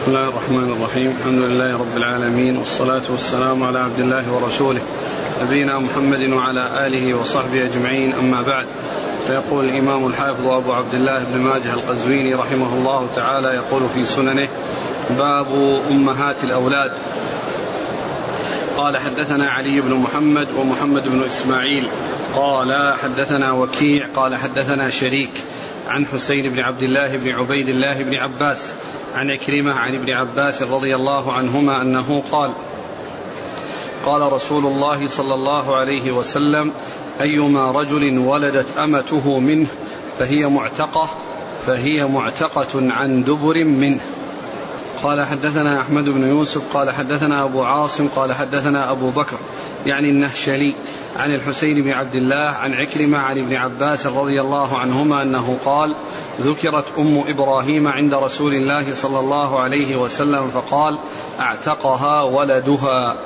بسم الله الرحمن الرحيم الحمد لله رب العالمين والصلاة والسلام على عبد الله ورسوله نبينا محمد وعلى آله وصحبه أجمعين أما بعد فيقول الإمام الحافظ أبو عبد الله بن ماجه القزويني رحمه الله تعالى يقول في سننه باب أمهات الأولاد قال حدثنا علي بن محمد ومحمد بن إسماعيل قال حدثنا وكيع قال حدثنا شريك عن حسين بن عبد الله بن عبيد الله بن عباس عن عكرمة عن ابن عباس رضي الله عنهما أنه قال قال رسول الله صلى الله عليه وسلم أيما رجل ولدت أمته منه فهي معتقة فهي معتقة عن دبر منه. قال حدثنا أحمد بن يوسف قال حدثنا أبو عاصم قال حدثنا أبو بكر يعني النهشلي. عن الحسين بن عبد الله عن عكرمة عن ابن عباس رضي الله عنهما أنه قال ذكرت أم إبراهيم عند رسول الله صلى الله عليه وسلم فقال أعتقها ولدها.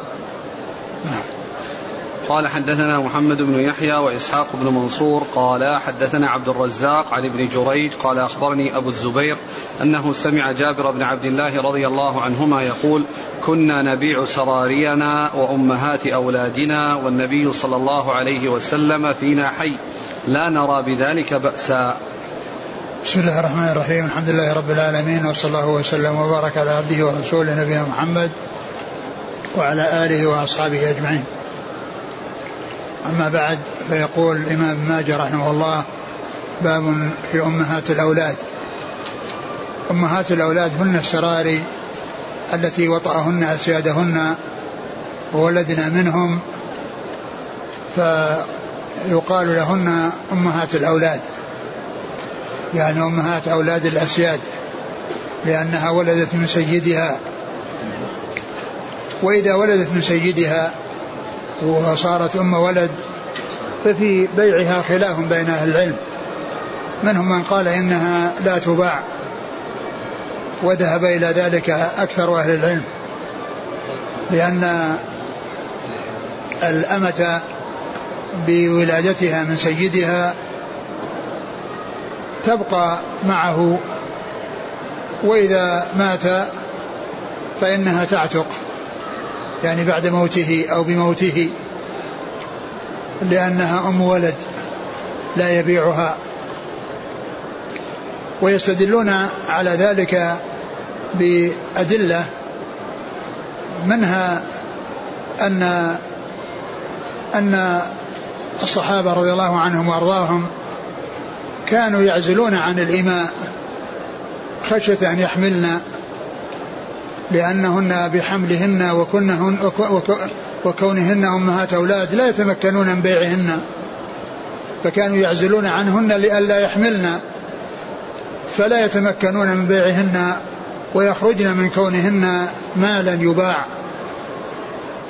قال حدثنا محمد بن يحيى وإسحاق بن منصور قال حدثنا عبد الرزاق عن ابن جريج قال أخبرني أبو الزبير أنه سمع جابر بن عبد الله رضي الله عنهما يقول كنا نبيع سرارينا وأمهات أولادنا والنبي صلى الله عليه وسلم فينا حي لا نرى بذلك بأسا. بسم الله الرحمن الرحيم الحمد لله رب العالمين وصلى الله وسلم وبارك على عبده ورسوله نبينا محمد وعلى آله وأصحابه أجمعين. أما بعد فيقول الإمام ماجه رحمه الله باب في أمهات الأولاد. أمهات الأولاد هن السراري التي وطأهن أسيادهن وولدنا منهم فيقال لهن أمهات الأولاد. يعني أمهات أولاد الأسياد لأنها ولدت من سيدها. وإذا ولدت من سيدها وصارت أم ولد ففي بيعها خلاف بين أهل العلم. منهم من قال إنها لا تباع وذهب إلى ذلك أكثر أهل العلم. لأن الأمة بولادتها من سيدها تبقى معه وإذا مات فإنها تعتق. يعني بعد موته أو بموته لأنها أم ولد لا يبيعها. ويستدلون على ذلك بأدلة منها أن أن الصحابة رضي الله عنهم وأرضاهم كانوا يعزلون عن الإماء خشية أن يحملن لأنهن بحملهن وكنهن وكونهن أمهات أولاد لا يتمكنون من بيعهن فكانوا يعزلون عنهن لئلا يحملن فلا يتمكنون من بيعهن ويخرجن من كونهن مالا يباع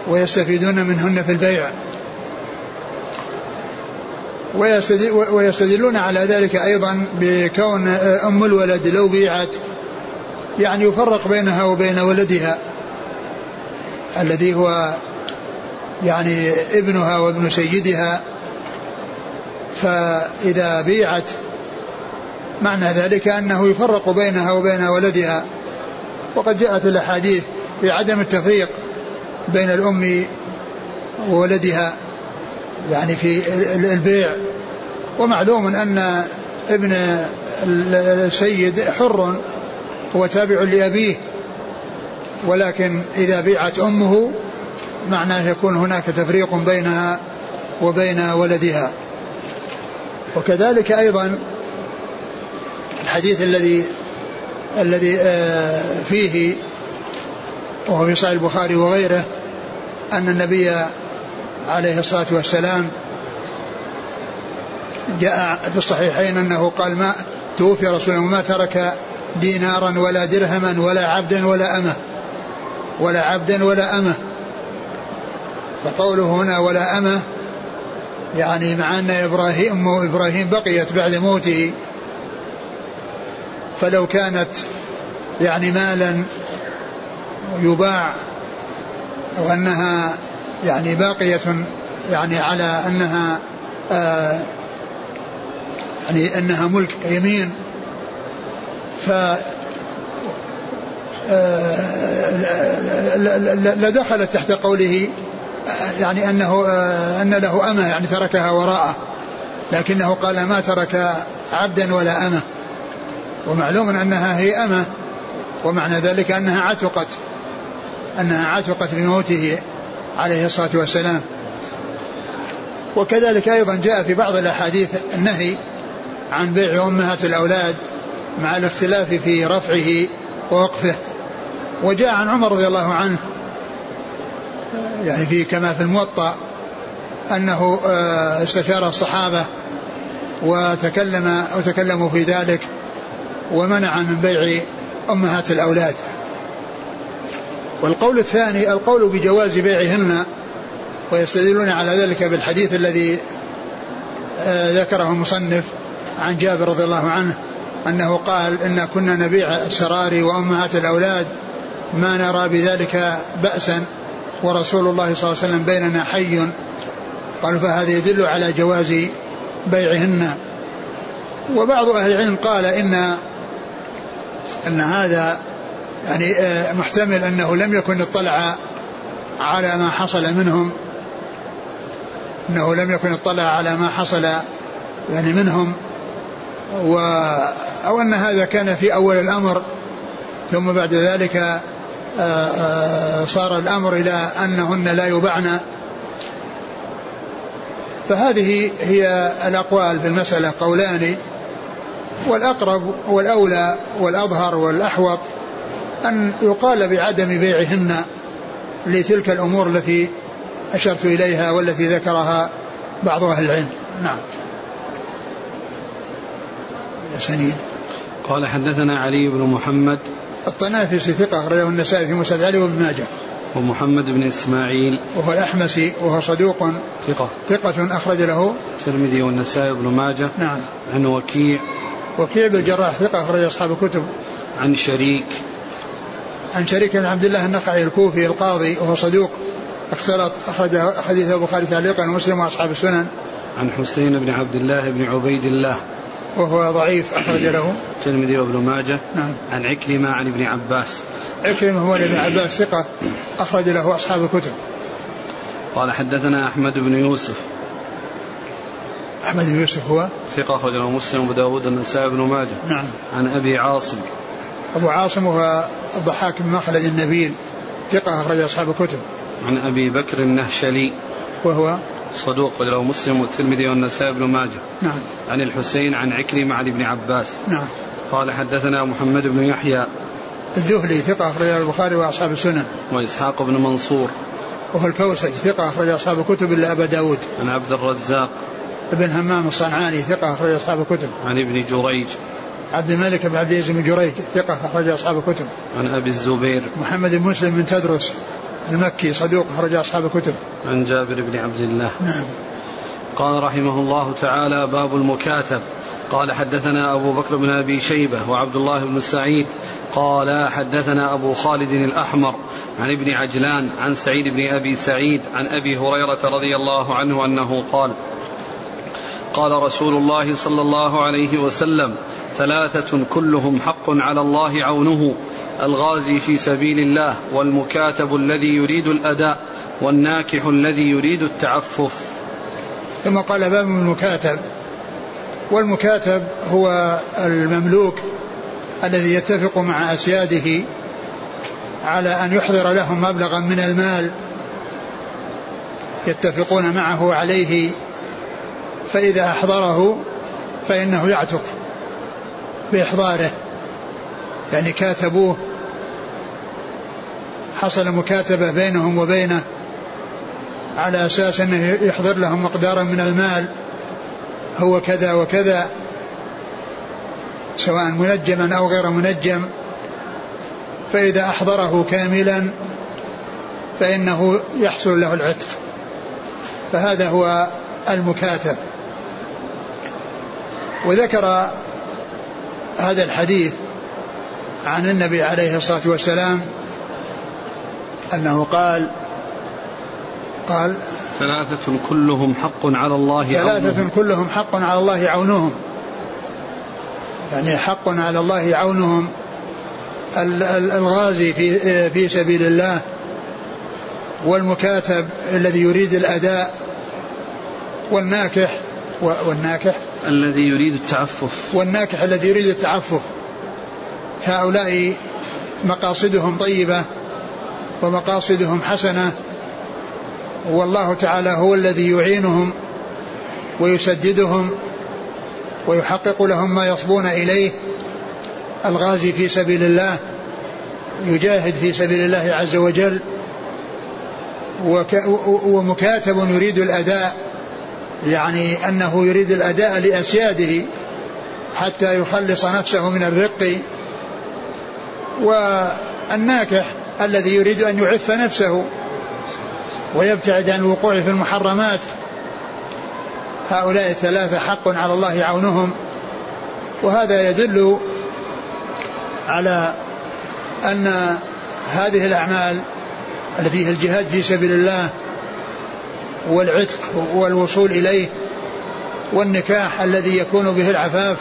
ويستفيدون منهن في البيع. ويستدلون على ذلك أيضا بكون أم الولد لو بيعت يعني يفرق بينها وبين ولدها الذي هو يعني ابنها وابن سيدها فإذا بيعت معنى ذلك أنه يفرق بينها وبين ولدها. وقد جاءت الأحاديث في عدم التفريق بين الأم وولدها يعني في البيع. ومعلوم أن ابن السيد حر هو تابع لأبيه ولكن إذا بيعت أمه معناه يكون هناك تفريق بينها وبين ولدها. وكذلك أيضا الحديث الذي الذي آه، فيه وهو في صحيح البخاري وغيره أن النبي عليه الصلاة والسلام جاء في الصحيحين أنه قال ما توفي رسول الله ما ترك دينارا ولا درهما ولا عبدا ولا أمة. ولا عبدا ولا أمة. فقوله هنا ولا أمة يعني مع أن إبراهيم إبراهيم بقيت بعد موته. فلو كانت يعني مالا يباع وأنها يعني باقية يعني على أنها آه يعني أنها ملك يمين ف آه، لدخلت تحت قوله يعني أنه أن له أمة يعني تركها وراءه لكنه قال ما ترك عبدا ولا أمة. ومعلوم أنها هي أمة ومعنى ذلك أنها عتقت أنها عتقت بموته عليه الصلاة والسلام. وكذلك أيضا جاء في بعض الأحاديث النهي عن بيع أمهات الأولاد مع الاختلاف في رفعه ووقفه. وجاء عن عمر رضي الله عنه يعني في كما في الموطأ أنه آه، استشار الصحابة وتكلم وتكلموا في ذلك ومنع من بيع أمهات الأولاد. والقول الثاني القول بجواز بيعهن ويستدلون على ذلك بالحديث الذي آه، ذكره المصنف عن جابر رضي الله عنه. أنه قال إن كنا نبيع السراري وأمهات الأولاد ما نرى بذلك بأسا ورسول الله صلى الله عليه وسلم بيننا حي. قالوا فهذا يدل على جواز بيعهن. وبعض أهل العلم قال إن أن هذا يعني آه، محتمل أنه لم يكن اطلع على ما حصل منهم. أنه لم يكن اطلع على ما حصل يعني منهم. و أو أن هذا كان في أول الأمر ثم بعد ذلك آه، آه، صار الأمر إلى أنهن لا يبعن. فهذه هي الأقوال في المسألة قولان والأقرب والأولى والأظهر والأحوط أن يقال بعدم بيعهن لتلك الأمور التي أشرت إليها والتي ذكرها بعض أهل العلم. نعم. سنيد. قال حدثنا علي بن محمد الطنافسي ثقة أخرجه النسائي في مسند علي وابن ماجه. ومحمد بن إسماعيل. وهو الأحمسي وهو صدوق ثقة. ثقة أخرج له. الترمذي والنسائي وابن ماجه. نعم. عن وكيع. وكيع بن الجراح ثقة أخرج أصحاب الكتب. عن شريك. عن شريك بن عبد الله النخعي الكوفي القاضي وهو صدوق. اختلط أخرج حديث البخاري تعليقا ومسلم وأصحاب السنن. عن حسين بن عبد الله بن عبيد الله. وهو ضعيف أخرج له. الترمذي وابن ماجه. نعم. عن عكرمة عن ابن عباس. عكرمة هو ابن عباس ثقة أخرج له أصحاب الكتب. قال حدثنا أحمد بن يوسف. أحمد بن يوسف هو؟ ثقة أخرج له مسلم وأبو داود النسائي بن ماجه. نعم. عن أبي عاصم. أبو عاصم هو الضحاك بن مخلد النبيل. ثقة أخرج أصحاب الكتب. عن أبي بكر النهشلي. وهو؟ صدوق له مسلم والترمذي والنسائي بن ماجه. نعم. عن الحسين عن عكرمة عن ابن عباس. نعم. قال حدثنا محمد بن يحيى. الذهلي ثقة أخرج البخاري وأصحاب السنن. وإسحاق بن منصور. وهو الكوسج ثقة أخرج أصحاب الكتب إلا أبا داود. عن عبد الرزاق. ابن همام الصنعاني ثقة أخرج أصحاب الكتب. عن ابن جريج. عبد الملك بن عبد العزيز بن جريج ثقة أخرج أصحاب الكتب. عن أبي الزبير. محمد بن مسلم بن تدرس. المكي صدوق أخرج أصحاب الكتب. عن جابر بن عبد الله. نعم. قال رحمه الله تعالى باب المكاتب. قال حدثنا أبو بكر بن أبي شيبة وعبد الله بن سعيد. قال حدثنا أبو خالد الأحمر عن ابن عجلان عن سعيد بن أبي سعيد عن أبي هريرة رضي الله عنه أنه قال قال رسول الله صلى الله عليه وسلم ثلاثة كلهم حق على الله عونه. الغازي في سبيل الله والمكاتب الذي يريد الأداء والناكح الذي يريد التعفف. ثم قال باب المكاتب. والمكاتب هو المملوك الذي يتفق مع أسياده على أن يحضر لهم مبلغا من المال يتفقون معه عليه فإذا أحضره فإنه يعتق بإحضاره. يعني كاتبوه. حصل مكاتبة بينهم وبينه على أساس أنه يحضر لهم مقدارا من المال. هو كذا وكذا. سواء منجما أو غير منجم. فإذا أحضره كاملا فإنه يحصل له العتق. فهذا هو المكاتب. وذكر هذا الحديث عن النبي عليه الصلاة والسلام أنه قال قال ثلاثة كلهم حق على الله ثلاثة عونهم. كلهم حق على الله عونهم يعني حق على الله عونهم الغازي في في سبيل الله والمكاتب الذي يريد الأداء والناكح والناكح؟ الذي يريد التعفف. والناكح الذي يريد التعفف. هؤلاء مقاصدهم طيبة ومقاصدهم حسنة والله تعالى هو الذي يعينهم ويسددهم ويحقق لهم ما يصبون إليه. الغازي في سبيل الله يجاهد في سبيل الله عز وجل ومكاتب يريد الأداء يعني أنه يريد الأداء لأسياده حتى يخلص نفسه من الرق والناكح الذي يريد أن يعف نفسه ويبتعد عن الوقوع في المحرمات. هؤلاء الثلاثة حق على الله عونهم وهذا يدل على أن هذه الأعمال التي هي الجهاد في سبيل الله والعتق والوصول إليه والنكاح الذي يكون به العفاف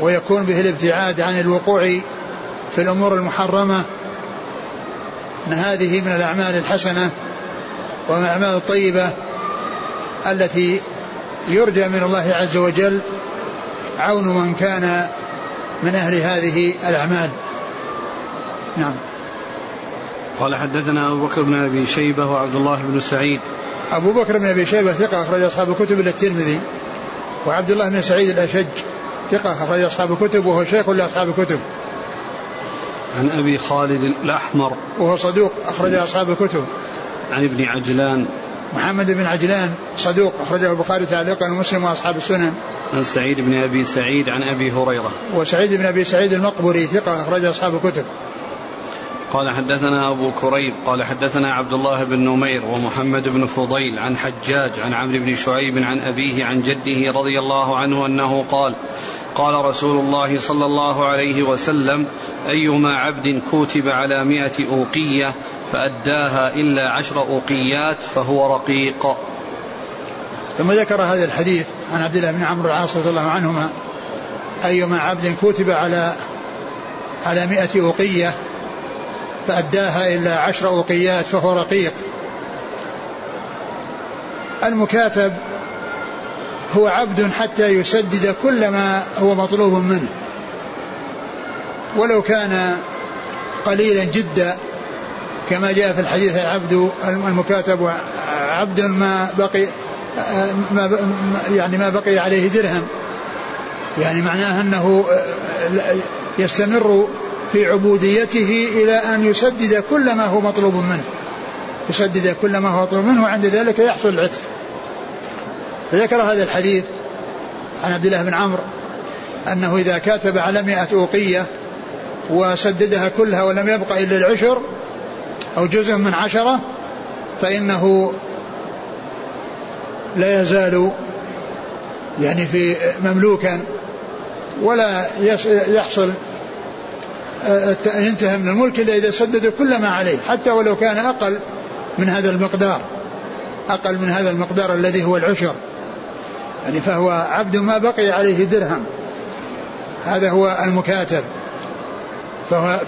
ويكون به الابتعاد عن الوقوع في الأمور المحرمة أن هذه من الأعمال الحسنة ومن الأعمال الطيبة التي يرجى من الله عز وجل عون من كان من أهل هذه الأعمال. نعم. قال حدثنا أبو بكر بن أبي شيبة وعبد الله بن سعيد. أبو بكر بن أبي شيبة ثقة أخرج أصحاب الكتب إلى الترمذي وعبد الله بن سعيد الأشج ثقة أخرج أصحاب الكتب وهو شيخ لأصحاب الكتب. عن أبي خالد الأحمر. وهو صدوق أخرج أصحاب الكتب. عن ابن عجلان. محمد بن عجلان صدوق أخرجه البخاري تعليقا ومسلم وأصحاب السنن. عن سعيد بن أبي سعيد عن أبي هريرة. وسعيد بن أبي سعيد المقبري ثقة أخرج أصحاب الكتب. قال حدثنا أبو كريب قال حدثنا عبد الله بن نمير ومحمد بن فضيل عن حجاج عن عمرو بن شعيب عن أبيه عن جده رضي الله عنه أنه قال قال رسول الله صلى الله عليه وسلم أيما عبد كوتب على مئة أوقية فأداها إلا عشر أوقيات فهو رقيق. ثم ذكر هذا الحديث عن عبد الله بن عمرو العاص رضي الله عنهما أيما عبد كتب على على مئة أوقية فأداها إلا عشر أوقيات فهو رقيق. المكاتب هو عبد حتى يسدد كل ما هو مطلوب منه. ولو كان قليلا جدا كما جاء في الحديث العبد المكاتب عبد ما بقي ما يعني ما بقي عليه درهم. يعني معناه أنه يستمر في عبوديته إلى أن يسدد كل ما هو مطلوب منه. يسدد كل ما هو مطلوب منه وعند ذلك يحصل العتق. فذكر هذا الحديث عن عبد الله بن عمرو أنه إذا كاتب على مئة أوقية وسددها كلها ولم يبق إلا العشر أو جزء من عشرة فإنه لا يزال يعني في مملوكا ولا يحصل ينتهي من الملك إلا إذا سدد كل ما عليه حتى ولو كان أقل من هذا المقدار أقل من هذا المقدار الذي هو العشر. يعني فهو عبد ما بقي عليه درهم. هذا هو المكاتب. فهو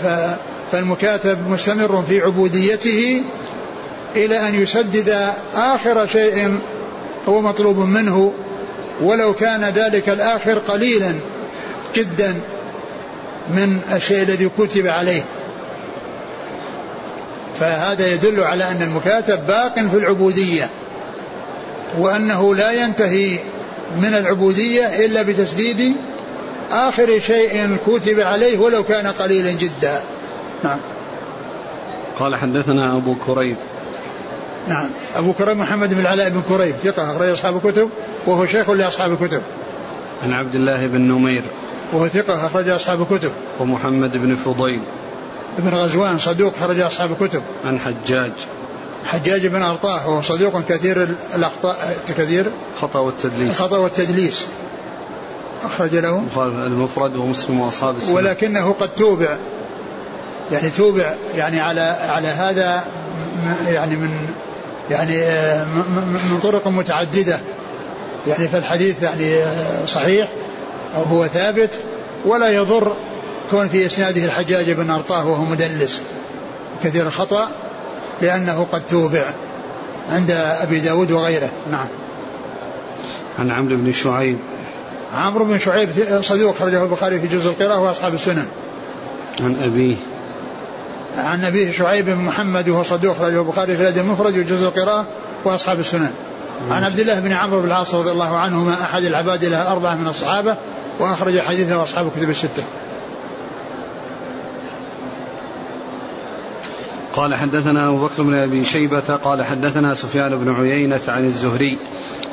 فالمكاتب مستمر في عبوديته إلى أن يسدد آخر شيء هو مطلوب منه. ولو كان ذلك الآخر قليلا جدا من الشيء الذي كتب عليه. فهذا يدل على أن المكاتب باق في العبودية وأنه لا ينتهي من العبودية إلا بتسديد آخر شيء كتب عليه ولو كان قليلا جدا. نعم. قال حدثنا أبو كريب. نعم. أبو كريم محمد بن العلاء بن كريم ثقة أخرج أصحاب الكتب وهو شيخ لأصحاب الكتب. عن عبد الله بن نمير. وهو ثقة أخرج أصحاب الكتب. ومحمد بن فضيل. بن غزوان صدوق خرج أصحاب الكتب. عن حجاج. حجاج بن أرطاه وهو صدوق كثير الأخطاء كثير. الخطأ والتدليس. الخطأ والتدليس. أخرج له. المفرد ومسلم وأصحاب السنة. ولكنه قد توبع. يعني توبع يعني على على هذا يعني من يعني آه، من طرق متعددة. يعني فالحديث يعني آه، صحيح أو هو ثابت ولا يضر كون في إسناده الحجاج بن أرطاه وهو مدلس. كثير الخطأ لأنه قد توبع عند أبي داود وغيره. نعم. عن عمرو بن شعيب. عمرو بن شعيب صدوق خرجه البخاري في جزء القراءة وأصحاب السنن. عن أبيه. عن أبيه شعيب بن محمد وهو صدوق خرجه البخاري في الأدب المفرد وجزء القراءة وأصحاب السنن. عن عبد الله بن عمرو بن العاص رضي الله عنهما أحد العباد له الأربعة من الصحابة وأخرج حديثه أصحاب الكتب الستة. قال حدثنا أبو بكر بن أبي شيبة قال حدثنا سفيان بن عيينة عن الزهري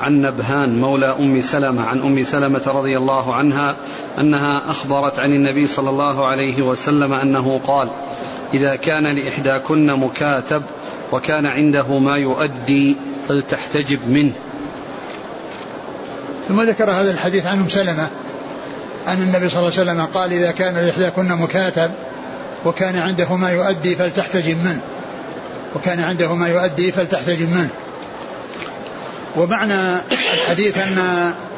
عن نبهان مولى أم سلمة عن أم سلمة رضي الله عنها أنها أخبرت عن النبي صلى الله عليه وسلم أنه قال إذا كان لإحداكن مكاتب وكان عنده ما يؤدي فلتحتجب منه. ثم ذكر هذا الحديث عن أم سلمة أن النبي صلى الله عليه وسلم قال إذا كان لإحداكن مكاتب وكان عنده ما يؤدي فلتحتجب منه. وكان عنده ما يؤدي فلتحتجب منه. ومعنى الحديث ان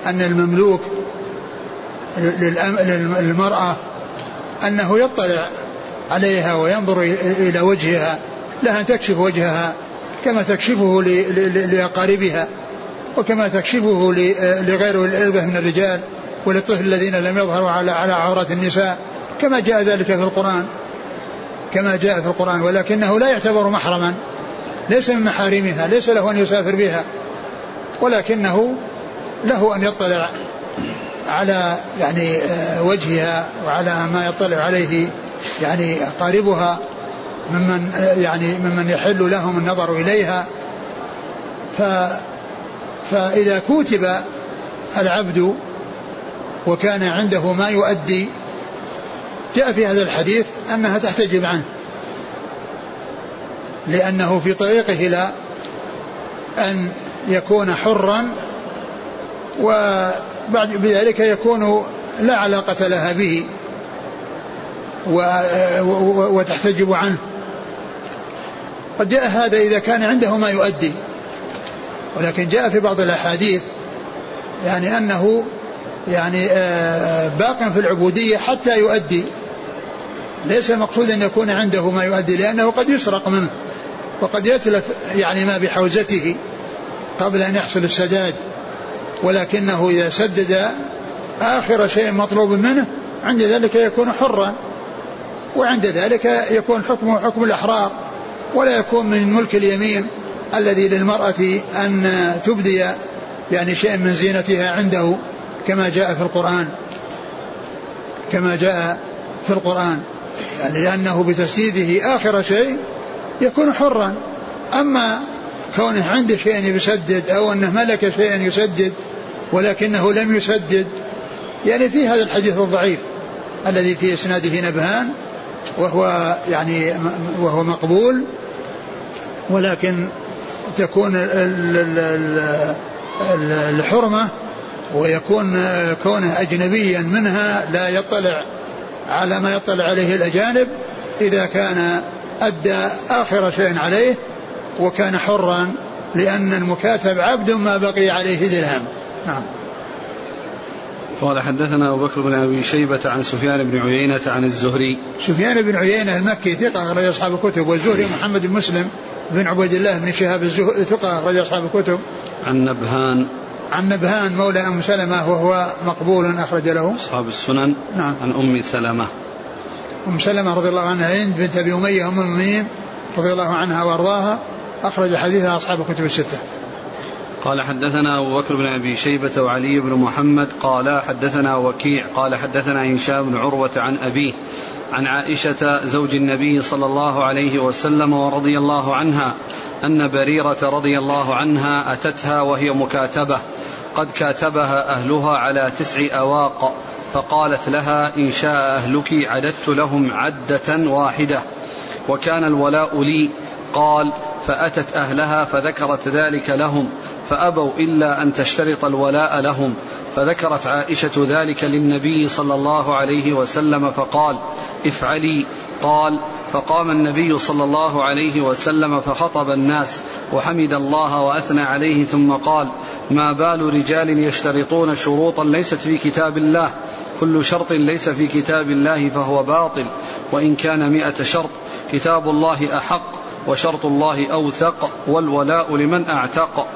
أن المملوك للمرأة أنه يطلع عليها وينظر إلى وجهها لها أن تكشف وجهها كما تكشفه لأقاربها وكما تكشفه لغير الالبه من الرجال وللطفل الذين لم يظهروا على على عورات النساء كما جاء ذلك في القرآن. كما جاء في القرآن ولكنه لا يعتبر محرما. ليس من محارمها ليس له أن يسافر بها ولكنه له أن يطلع على يعني آه، وجهها وعلى ما يطلع عليه يعني أقاربها ممن آه، يعني ممن يحل لهم النظر إليها. ف فإذا كتب العبد وكان عنده ما يؤدي جاء في هذا الحديث أنها تحتجب عنه لأنه في طريقه إلى أن يكون حرا وبعد بذلك يكون لا علاقة لها به وتحتجب عنه. قد جاء هذا إذا كان عنده ما يؤدي ولكن جاء في بعض الأحاديث يعني أنه يعني آه، باق في العبودية حتى يؤدي. ليس المقصود أن يكون عنده ما يؤدي لأنه قد يسرق منه وقد يتلف يعني ما بحوزته قبل أن يحصل السداد ولكنه إذا سدد آخر شيء مطلوب منه عند ذلك يكون حرا وعند ذلك يكون حكمه حكم الأحرار ولا يكون من ملك اليمين الذي للمرأة أن تبدي يعني شيء من زينتها عنده كما جاء في القرآن كما جاء في القرآن. يعني لأنه بتسديده آخر شيء يكون حرا. أما كونه عنده شيء يسدد أو أنه ملك شيئا يسدد ولكنه لم يسدد يعني في هذا الحديث الضعيف الذي في إسناده نبهان وهو يعني وهو مقبول. ولكن تكون الحرمة ويكون كونه أجنبيا منها لا يطلع على ما يطلع عليه الأجانب إذا كان أدى آخر شيء عليه وكان حرا لأن المكاتب عبد ما بقي عليه درهم. نعم. قال حدثنا أبو بكر بن أبي شيبة عن سفيان بن عيينة عن الزهري. سفيان بن عيينة المكي ثقة أخرج أصحاب الكتب والزهري محمد بن مسلم بن عبيد الله بن شهاب ثقة أخرج أصحاب الكتب. عن نبهان عن نبهان مولى أم سلمة وهو مقبول أخرج له. أصحاب السنن نعم. عن أم سلمة. أم سلمة رضي الله عنها هند بنت أبي أمية أم المؤمنين رضي الله عنها وأرضاها أخرج حديثها أصحاب الكتب الستة. قال حدثنا أبو بكر بن أبي شيبة وعلي بن محمد قال حدثنا وكيع قال حدثنا هشام بن عروة عن أبيه عن عائشة زوج النبي صلى الله عليه وسلم ورضي الله عنها أن بريرة رضي الله عنها أتتها وهي مكاتبة قد كاتبها أهلها على تسع أواق فقالت لها إن شاء أهلك عددت لهم عدة واحدة وكان الولاء لي قال فأتت أهلها فذكرت ذلك لهم فأبوا إلا أن تشترط الولاء لهم. فذكرت عائشة ذلك للنبي صلى الله عليه وسلم فقال افعلي. قال فقام النبي صلى الله عليه وسلم فخطب الناس وحمد الله وأثنى عليه ثم قال ما بال رجال يشترطون شروطا ليست في كتاب الله كل شرط ليس في كتاب الله فهو باطل وإن كان مئة شرط كتاب الله أحق. وشرط الله أوثق والولاء لمن أعتق.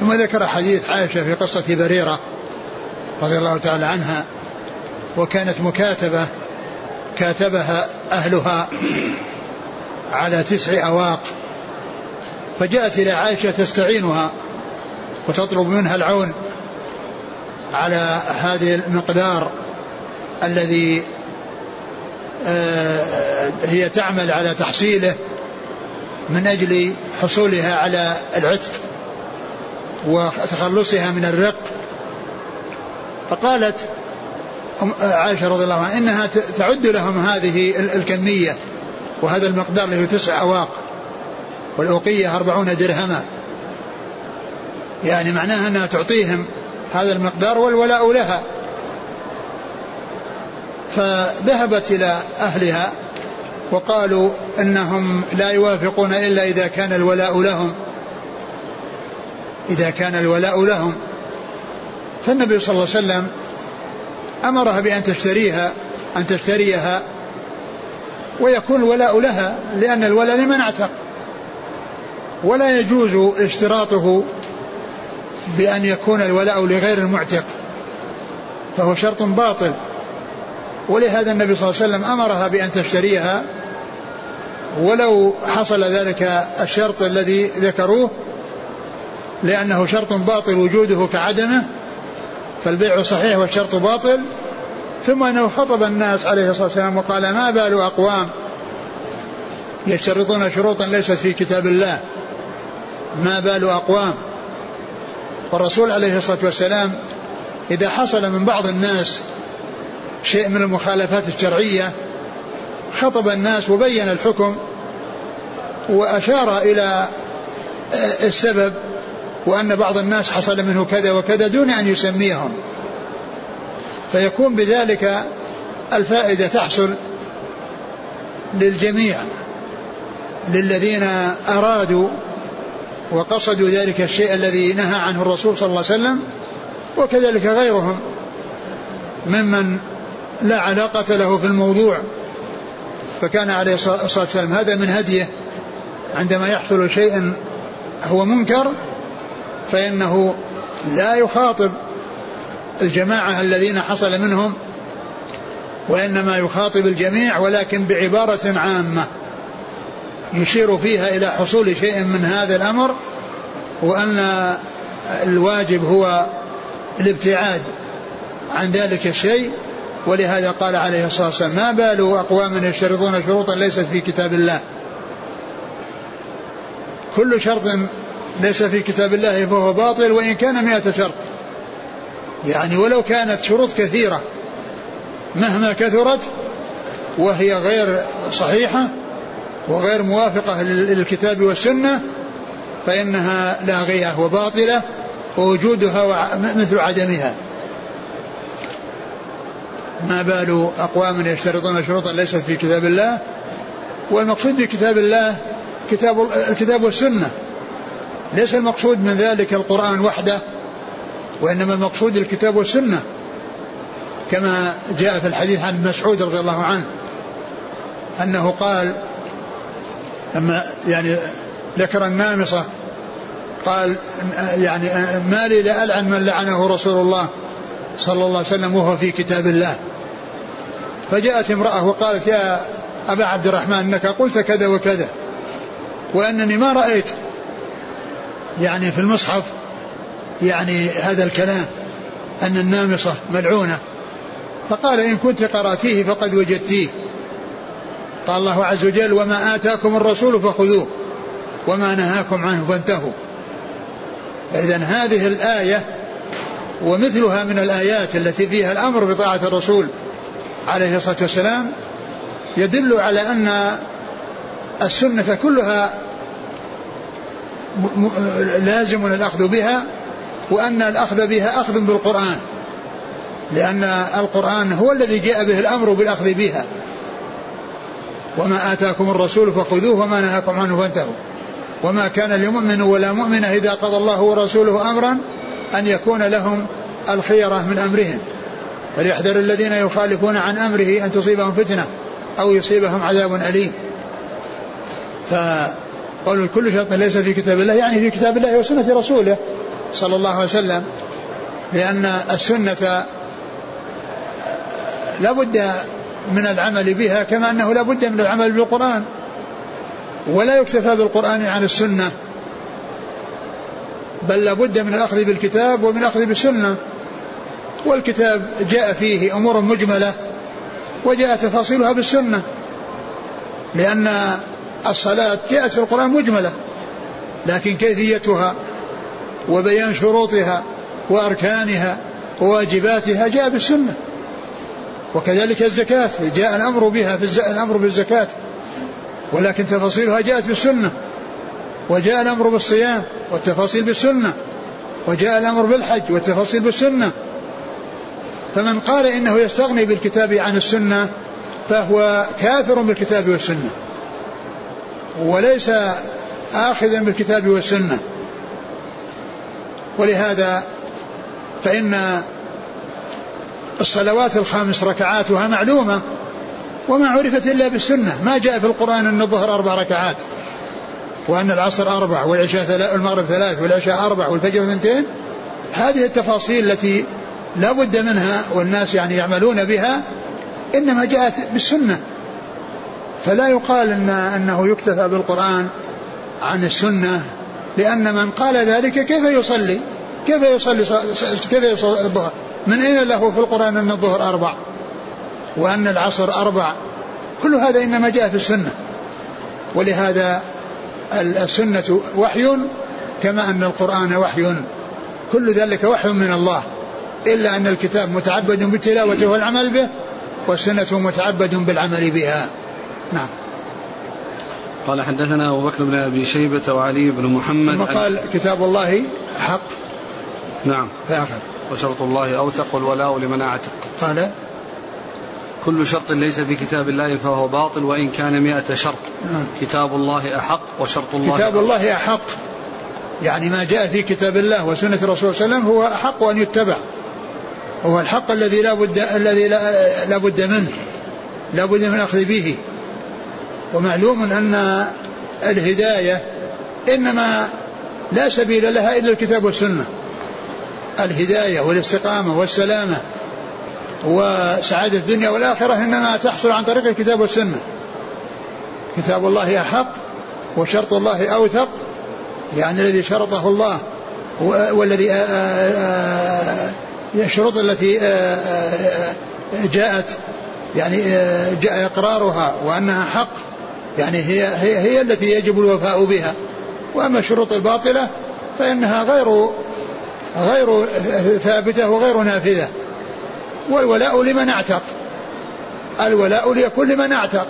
ثم ذكر حديث عائشة في قصة بريرة رضي الله تعالى عنها وكانت مكاتبة كاتبها أهلها على تسع أواق فجاءت إلى عائشة تستعينها وتطلب منها العون على هذه المقدار الذي آه، هي تعمل على تحصيله من أجل حصولها على العتق وتخلصها من الرق. فقالت عائشة رضي الله عنها إنها تعد لهم هذه الكمية وهذا المقدار هو تسع أواق والأوقية أربعون درهما. يعني معناها أنها تعطيهم هذا المقدار والولاء لها. فذهبت إلى أهلها وقالوا إنهم لا يوافقون إلا إذا كان الولاء لهم. إذا كان الولاء لهم. فالنبي صلى الله عليه وسلم أمرها بأن تشتريها أن تشتريها ويكون الولاء لها لأن الولاء لمن أعتق. ولا يجوز اشتراطه بأن يكون الولاء لغير المعتق. فهو شرط باطل. ولهذا النبي صلى الله عليه وسلم أمرها بأن تشتريها ولو حصل ذلك الشرط الذي ذكروه لأنه شرط باطل وجوده كعدمه فالبيع صحيح والشرط باطل. ثم أنه خطب الناس عليه الصلاة والسلام وقال ما بال أقوام يشترطون شروطا ليست في كتاب الله. ما بال أقوام. والرسول عليه الصلاة والسلام إذا حصل من بعض الناس شيء من المخالفات الشرعية خطب الناس وبين الحكم وأشار إلى السبب وأن بعض الناس حصل منه كذا وكذا دون أن يسميهم. فيكون بذلك الفائدة تحصل للجميع للذين أرادوا وقصدوا ذلك الشيء الذي نهى عنه الرسول صلى الله عليه وسلم وكذلك غيرهم ممن لا علاقة له في الموضوع. فكان عليه الصلاة والسلام. هذا من هديه. عندما يحصل شيء هو منكر فإنه لا يخاطب الجماعة الذين حصل منهم وإنما يخاطب الجميع ولكن بعبارة عامة يشير فيها إلى حصول شيء من هذا الأمر وأن الواجب هو الابتعاد عن ذلك الشيء. ولهذا قال عليه الصلاة والسلام ما بال أقوام يشترطون شروطا ليست في كتاب الله. كل شرط ليس في كتاب الله فهو باطل وإن كان مئة شرط. يعني ولو كانت شروط كثيرة مهما كثرت وهي غير صحيحة وغير موافقة للكتاب والسنة فإنها لاغية وباطلة ووجودها مثل عدمها. ما بال أقوام يشترطون شروطا ليست في كتاب الله والمقصود بكتاب الله كتاب الكتاب والسنة. ليس المقصود من ذلك القرآن وحده وإنما المقصود الكتاب والسنة كما جاء في الحديث عن مسعود رضي الله عنه أنه قال لما يعني ذكر النامصة قال يعني ما لي لألعن من لعنه رسول الله. صلى الله عليه وسلم وهو في كتاب الله. فجاءت امرأة وقالت يا أبا عبد الرحمن أنك قلت كذا وكذا وأنني ما رأيت. يعني في المصحف يعني هذا الكلام أن النامصة ملعونة. فقال إن كنت قرأتيه فقد وجدتيه. قال الله عز وجل وما آتاكم الرسول فخذوه وما نهاكم عنه فانتهوا. فإذا هذه الآية ومثلها من الآيات التي فيها الأمر بطاعة الرسول عليه الصلاة والسلام يدل على أن السنة كلها لازم الأخذ بها وأن الأخذ بها أخذ بالقرآن لأن القرآن هو الذي جاء به الأمر بالأخذ بها. وما آتاكم الرسول فخذوه وما نهاكم عنه فانتهوا. وما كان لمؤمن ولا مؤمنة إذا قضى الله ورسوله أمرا أن يكون لهم الخيرة من أمرهم فليحذر الذين يخالفون عن أمره أن تصيبهم فتنة أو يصيبهم عذاب أليم. فقالوا كل شرط ليس في كتاب الله يعني في كتاب الله وسنة رسوله صلى الله عليه وسلم لأن السنة لا بد من العمل بها كما أنه لا بد من العمل بالقرآن ولا يكتفى بالقرآن عن السنة. بل لابد من الأخذ بالكتاب ومن الأخذ بالسنة. والكتاب جاء فيه أمور مجملة وجاء تفاصيلها بالسنة لأن الصلاة جاءت في القرآن مجملة لكن كيفيتها وبيان شروطها وأركانها وواجباتها جاء بالسنة. وكذلك الزكاة جاء الأمر بها في الأمر بالزكاة ولكن تفاصيلها جاءت في السنة وجاء الأمر بالصيام والتفاصيل بالسنة. وجاء الأمر بالحج والتفاصيل بالسنة. فمن قال إنه يستغني بالكتاب عن السنة فهو كافر بالكتاب والسنة. وليس آخذا بالكتاب والسنة. ولهذا فإن الصلوات الخمس ركعاتها معلومة. وما عرفت إلا بالسنة. ما جاء في القرآن أن الظهر أربع ركعات. وأن العصر أربع والعشاء ثلاث والمغرب ثلاث والعشاء أربع والفجر اثنتين هذه التفاصيل التي لا بد منها والناس يعني يعملون بها إنما جاءت بالسنة. فلا يقال إن أنه يكتفى بالقرآن عن السنة لأن من قال ذلك كيف يصلي؟ كيف يصلي كيف يصلي الظهر؟ من أين له في القرآن أن الظهر أربع؟ وأن العصر أربع؟ كل هذا إنما جاء في السنة. ولهذا السنة وحي كما أن القرآن وحي. كل ذلك وحي من الله إلا أن الكتاب متعبد بتلاوته والعمل به والسنة متعبد بالعمل بها. نعم. قال حدثنا أبو بكر بن أبي شيبة وعلي بن محمد. ثم قال كتاب الله حق. نعم. فأخذ. وشرط الله أوثق والولاء لمن أعتق. قال كل شرط ليس في كتاب الله فهو باطل وإن كان مئة شرط. نعم. كتاب الله أحق وشرط الله كتاب الله أحق. يعني ما جاء في كتاب الله وسنة الرسول صلى الله عليه وسلم هو أحق أن يتبع. هو الحق الذي لا بد الذي لا, لا بد منه لا بد من الأخذ به. ومعلوم أن الهداية إنما لا سبيل لها إلا الكتاب والسنة. الهداية والاستقامة والسلامة. وسعادة الدنيا والآخرة إنما تحصل عن طريق الكتاب والسنة. كتاب الله أحق وشرط الله أوثق يعني الذي شرطه الله والذي الشروط التي جاءت يعني جاء إقرارها وأنها حق يعني هي هي, هي التي يجب الوفاء بها. وأما الشروط الباطلة فإنها غير غير ثابتة وغير نافذة. والولاء لمن اعتق. الولاء ليكون لمن اعتق.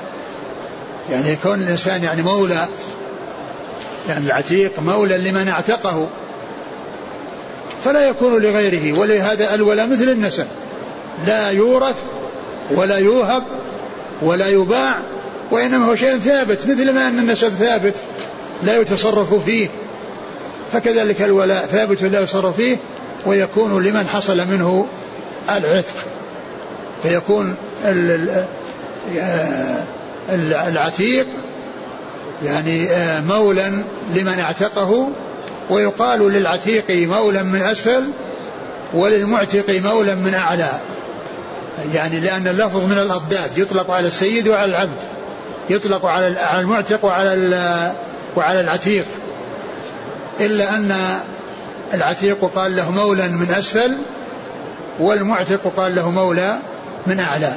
يعني يكون الإنسان يعني مولى يعني العتيق مولى لمن اعتقه. فلا يكون لغيره ولهذا الولاء مثل النسب. لا يورث ولا يوهب ولا يباع وإنما هو شيء ثابت مثل ما أن النسب ثابت لا يتصرف فيه. فكذلك الولاء ثابت لا يتصرف فيه ويكون لمن حصل منه العتق فيكون العتيق يعني آه، مولا لمن اعتقه ويقال للعتيق مولا من أسفل وللمعتق مولا من أعلى. يعني لأن اللفظ من الأضداد يطلق على السيد وعلى العبد يطلق على المعتق وعلى وعلى العتيق. إلا أن العتيق قال له مولا من أسفل والمعتق قال له مولى من أعلى.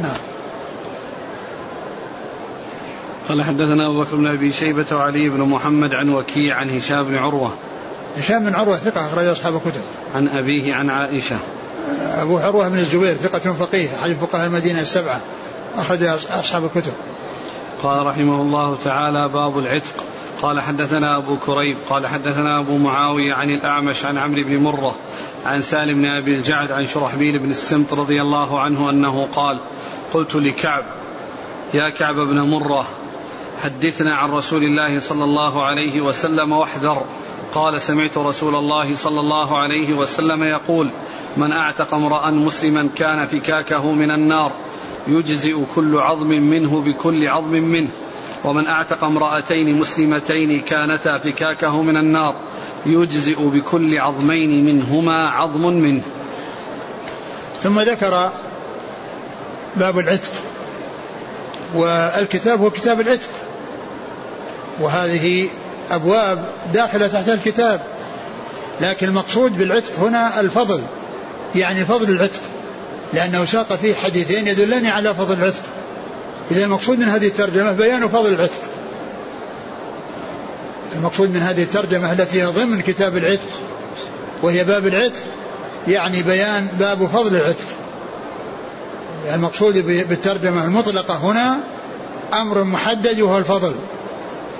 نعم. قال حدثنا أبو بكر بن أبي شيبة وعلي بن محمد عن وكيع عن هشام بن عروة. هشام بن عروة ثقة أخرج أصحاب الكتب. عن أبيه عن عائشة. أبو عروة بن الزبير ثقة فقيه أحد فقهاء المدينة السبعة أخرج أصحاب الكتب. قال رحمه الله تعالى باب العتق. قال حدثنا أبو كريب قال حدثنا أبو معاوية عن الأعمش عن عمرو بن مرة عن سالم بن أبي الجعد عن شرحبيل بن السمت رضي الله عنه أنه قال قلت لكعب يا كعب بن مرة حدثنا عن رسول الله صلى الله عليه وسلم واحذر. قال سمعت رسول الله صلى الله عليه وسلم يقول من أعتق امرأ مسلما كان فكاكه من النار يجزئ كل عظم منه بكل عظم منه. ومن أعتق امرأتين مسلمتين كانتا فكاكه من النار يجزئ بكل عظمين منهما عظم منه. ثم ذكر باب العتق والكتاب هو كتاب العتق. وهذه أبواب داخلة تحت الكتاب لكن المقصود بالعتق هنا الفضل يعني فضل العتق لأنه ساق فيه حديثين يدلان على فضل العتق. إذا المقصود من هذه الترجمة بيان فضل العتق. المقصود من هذه الترجمة التي هي ضمن كتاب العتق وهي باب العتق يعني بيان باب فضل العتق. المقصود بالترجمة المطلقة هنا أمر محدد وهو الفضل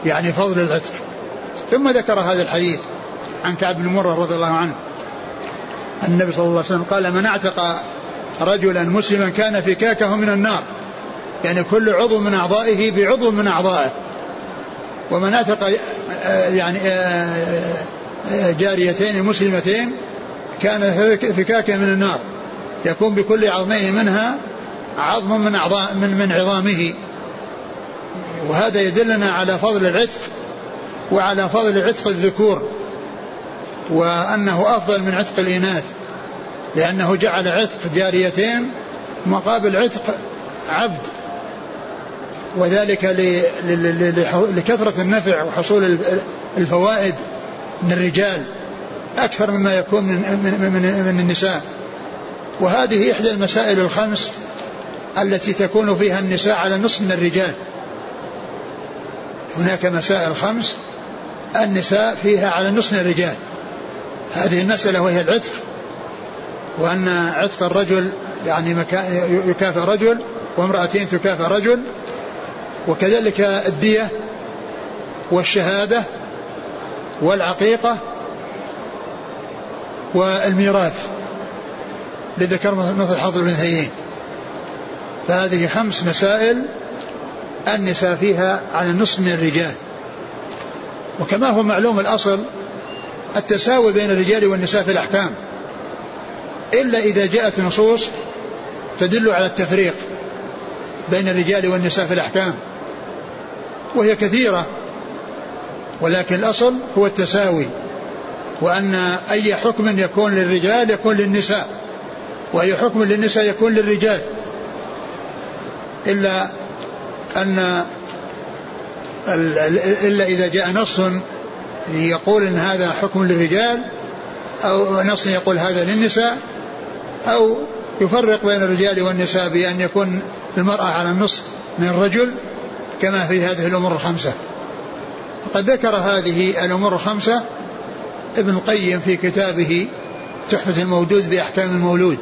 يعني فضل العتق. ثم ذكر هذا الحديث عن كعب بن مرة رضي الله عنه. النبي صلى الله عليه وسلم قال من اعتق رجلا مسلما كان فكاكه من النار. يعني كل عضو من أعضائه بعضو من أعضائه. ومن اعتق يعني جاريتين مسلمتين كان فكاكه من النار. يكون بكل عظمين منها عظم من أعضاء من من عظامه. وهذا يدلنا على فضل العتق وعلى فضل عتق الذكور وأنه أفضل من عتق الإناث لأنه جعل عتق جاريتين مقابل عتق عبد. وذلك لكثرة النفع وحصول الفوائد من الرجال أكثر مما يكون من, من, من, من النساء. وهذه إحدى المسائل الخمس التي تكون فيها النساء على نصف من الرجال. هناك مسائل خمس النساء فيها على نصف من الرجال. هذه المسألة وهي العتق وأن عتق الرجل يعني يكافئ رجل وامرأتين تكافئ رجل وكذلك الدية والشهادة والعقيقة والميراث لذكر مثل حظ الأنثيين فهذه خمس مسائل النساء فيها على النصف من الرجال. وكما هو معلوم الأصل التساوي بين الرجال والنساء في الأحكام. إلا إذا جاءت نصوص تدل على التفريق بين الرجال والنساء في الأحكام. وهي كثيرة ولكن الأصل هو التساوي وأن أي حكم يكون للرجال يكون للنساء وأي حكم للنساء يكون للرجال. إلا أن إلا إذا جاء نص يقول أن هذا حكم للرجال أو نص يقول هذا للنساء أو يفرق بين الرجال والنساء بأن يكون المرأة على النصف من الرجل كما في هذه الأمور الخمسة. قد ذكر هذه الأمور الخمسة ابن القيم في كتابه تحفة الموجود بأحكام المولود.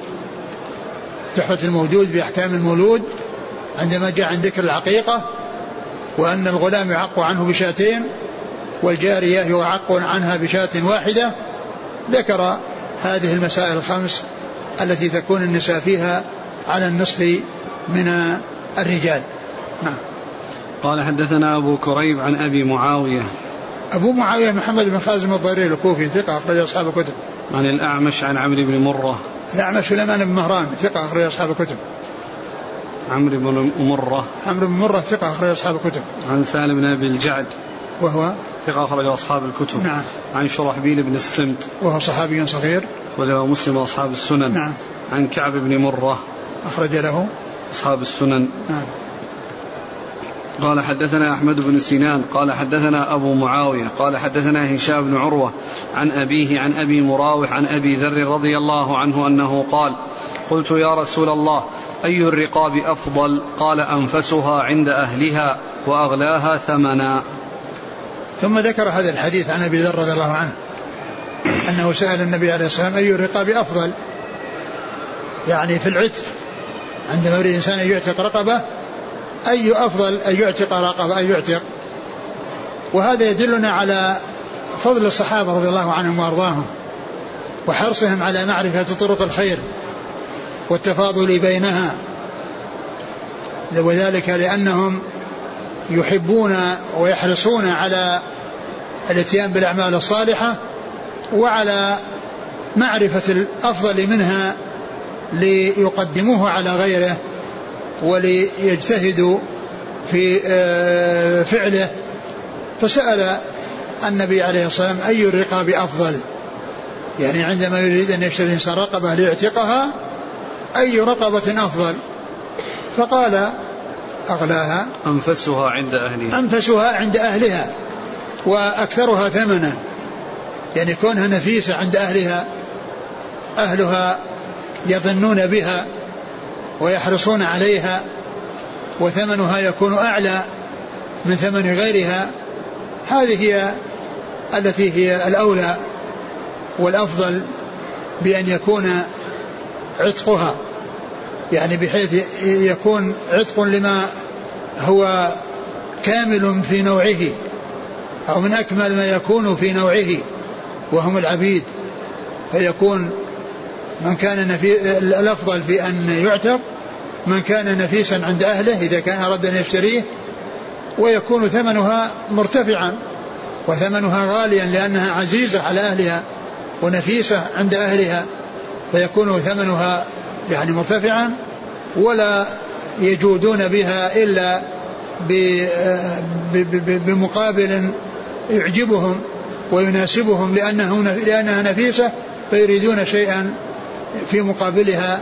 تحفة الموجود بأحكام المولود عندما جاء عن ذكر العقيقة وأن الغلام يعق عنه بشاتين والجارية يعق عنها بشاة واحدة ذكر هذه المسائل الخمس التي تكون النساء فيها على النصف من الرجال. نعم. قال حدثنا أبو كريب عن أبي معاوية. أبو معاوية محمد بن خازم الضرير الكوفي ثقة أخرج أصحاب الكتب. عن الأعمش عن عمرو بن مرة. الأعمش سليمان بن مهران ثقة أخرج أصحاب الكتب. عمرو بن مرة. عمرو بن مرة ثقة أخرج أصحاب الكتب. عن سالم بن أبي الجعد. وهو؟ ثقة أخرج أصحاب الكتب. نعم. عن شرحبيل بن السمت. وهو صحابي صغير. وله مسلم وأصحاب السنن. نعم. عن كعب بن مرة. أخرج له. أصحاب السنن. نعم. قال حدثنا أحمد بن سنان قال حدثنا أبو معاوية قال حدثنا هشام بن عروة عن أبيه عن أبي مراوح عن أبي ذر رضي الله عنه أنه قال قلت يا رسول الله أي الرقاب أفضل؟ قال أنفسها عند أهلها وأغلاها ثمنا. ثم ذكر هذا الحديث عن أبي ذر رضي الله عنه أنه سأل النبي عليه الصلاة والسلام أي الرقاب أفضل؟ يعني في العتق عندما يريد الإنسان أن يعتق رقبة أي أفضل أن يعتق رقبة أن يعتق. وهذا يدلنا على فضل الصحابة رضي الله عنهم وأرضاهم وحرصهم على معرفة طرق الخير والتفاضل بينها. وذلك لأنهم يحبون ويحرصون على الاتيان بالأعمال الصالحة وعلى معرفة الأفضل منها ليقدموه على غيره. وليجتهدوا في آه، فعله. فسأل النبي عليه الصلاة والسلام أي الرقاب أفضل؟ يعني عندما يريد أن يشتري الإنسان رقبة ليعتقها أي رقبة أفضل؟ فقال أغلاها. أنفسها عند أهلها. أنفسها عند أهلها وأكثرها ثمنا. يعني كونها نفيسة عند أهلها أهلها يظنون بها. ويحرصون عليها وثمنها يكون أعلى من ثمن غيرها. هذه هي التي هي الأولى والأفضل بأن يكون عتقها. يعني بحيث يكون عتق لما هو كامل في نوعه أو من أكمل ما يكون في نوعه وهم العبيد. فيكون من كان نفي الأفضل في أن يعتق من كان نفيسا عند أهله إذا كان أراد أن يشتريه ويكون ثمنها مرتفعا وثمنها غاليا لأنها عزيزة على أهلها ونفيسة عند أهلها فيكون ثمنها يعني مرتفعا ولا يجودون بها إلا بمقابل يعجبهم ويناسبهم لأنه لأنها نفيسة فيريدون شيئا في مقابلها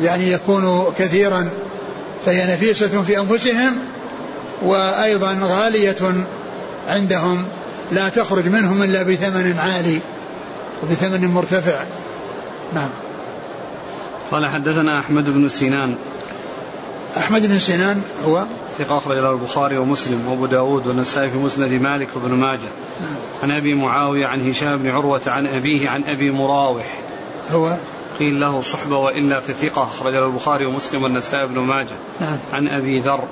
يعني يكون كثيرا فهي نفيسة في أنفسهم وأيضا غالية عندهم لا تخرج منهم إلا بثمن عالي وبثمن مرتفع. نعم. قال حدثنا أحمد بن سنان. أحمد بن سنان هو؟ ثقة أخرج له البخاري ومسلم وأبو داود والنسائي في مسند مالك وابن ماجه. نعم. عن أبي معاوية عن هشام بن عروة عن أبيه عن أبي مراوح. هو؟ قيل له صحبة وإلا في ثقة. أخرج له البخاري ومسلم والنسائي بن ماجه. نعم. عن أبي ذر.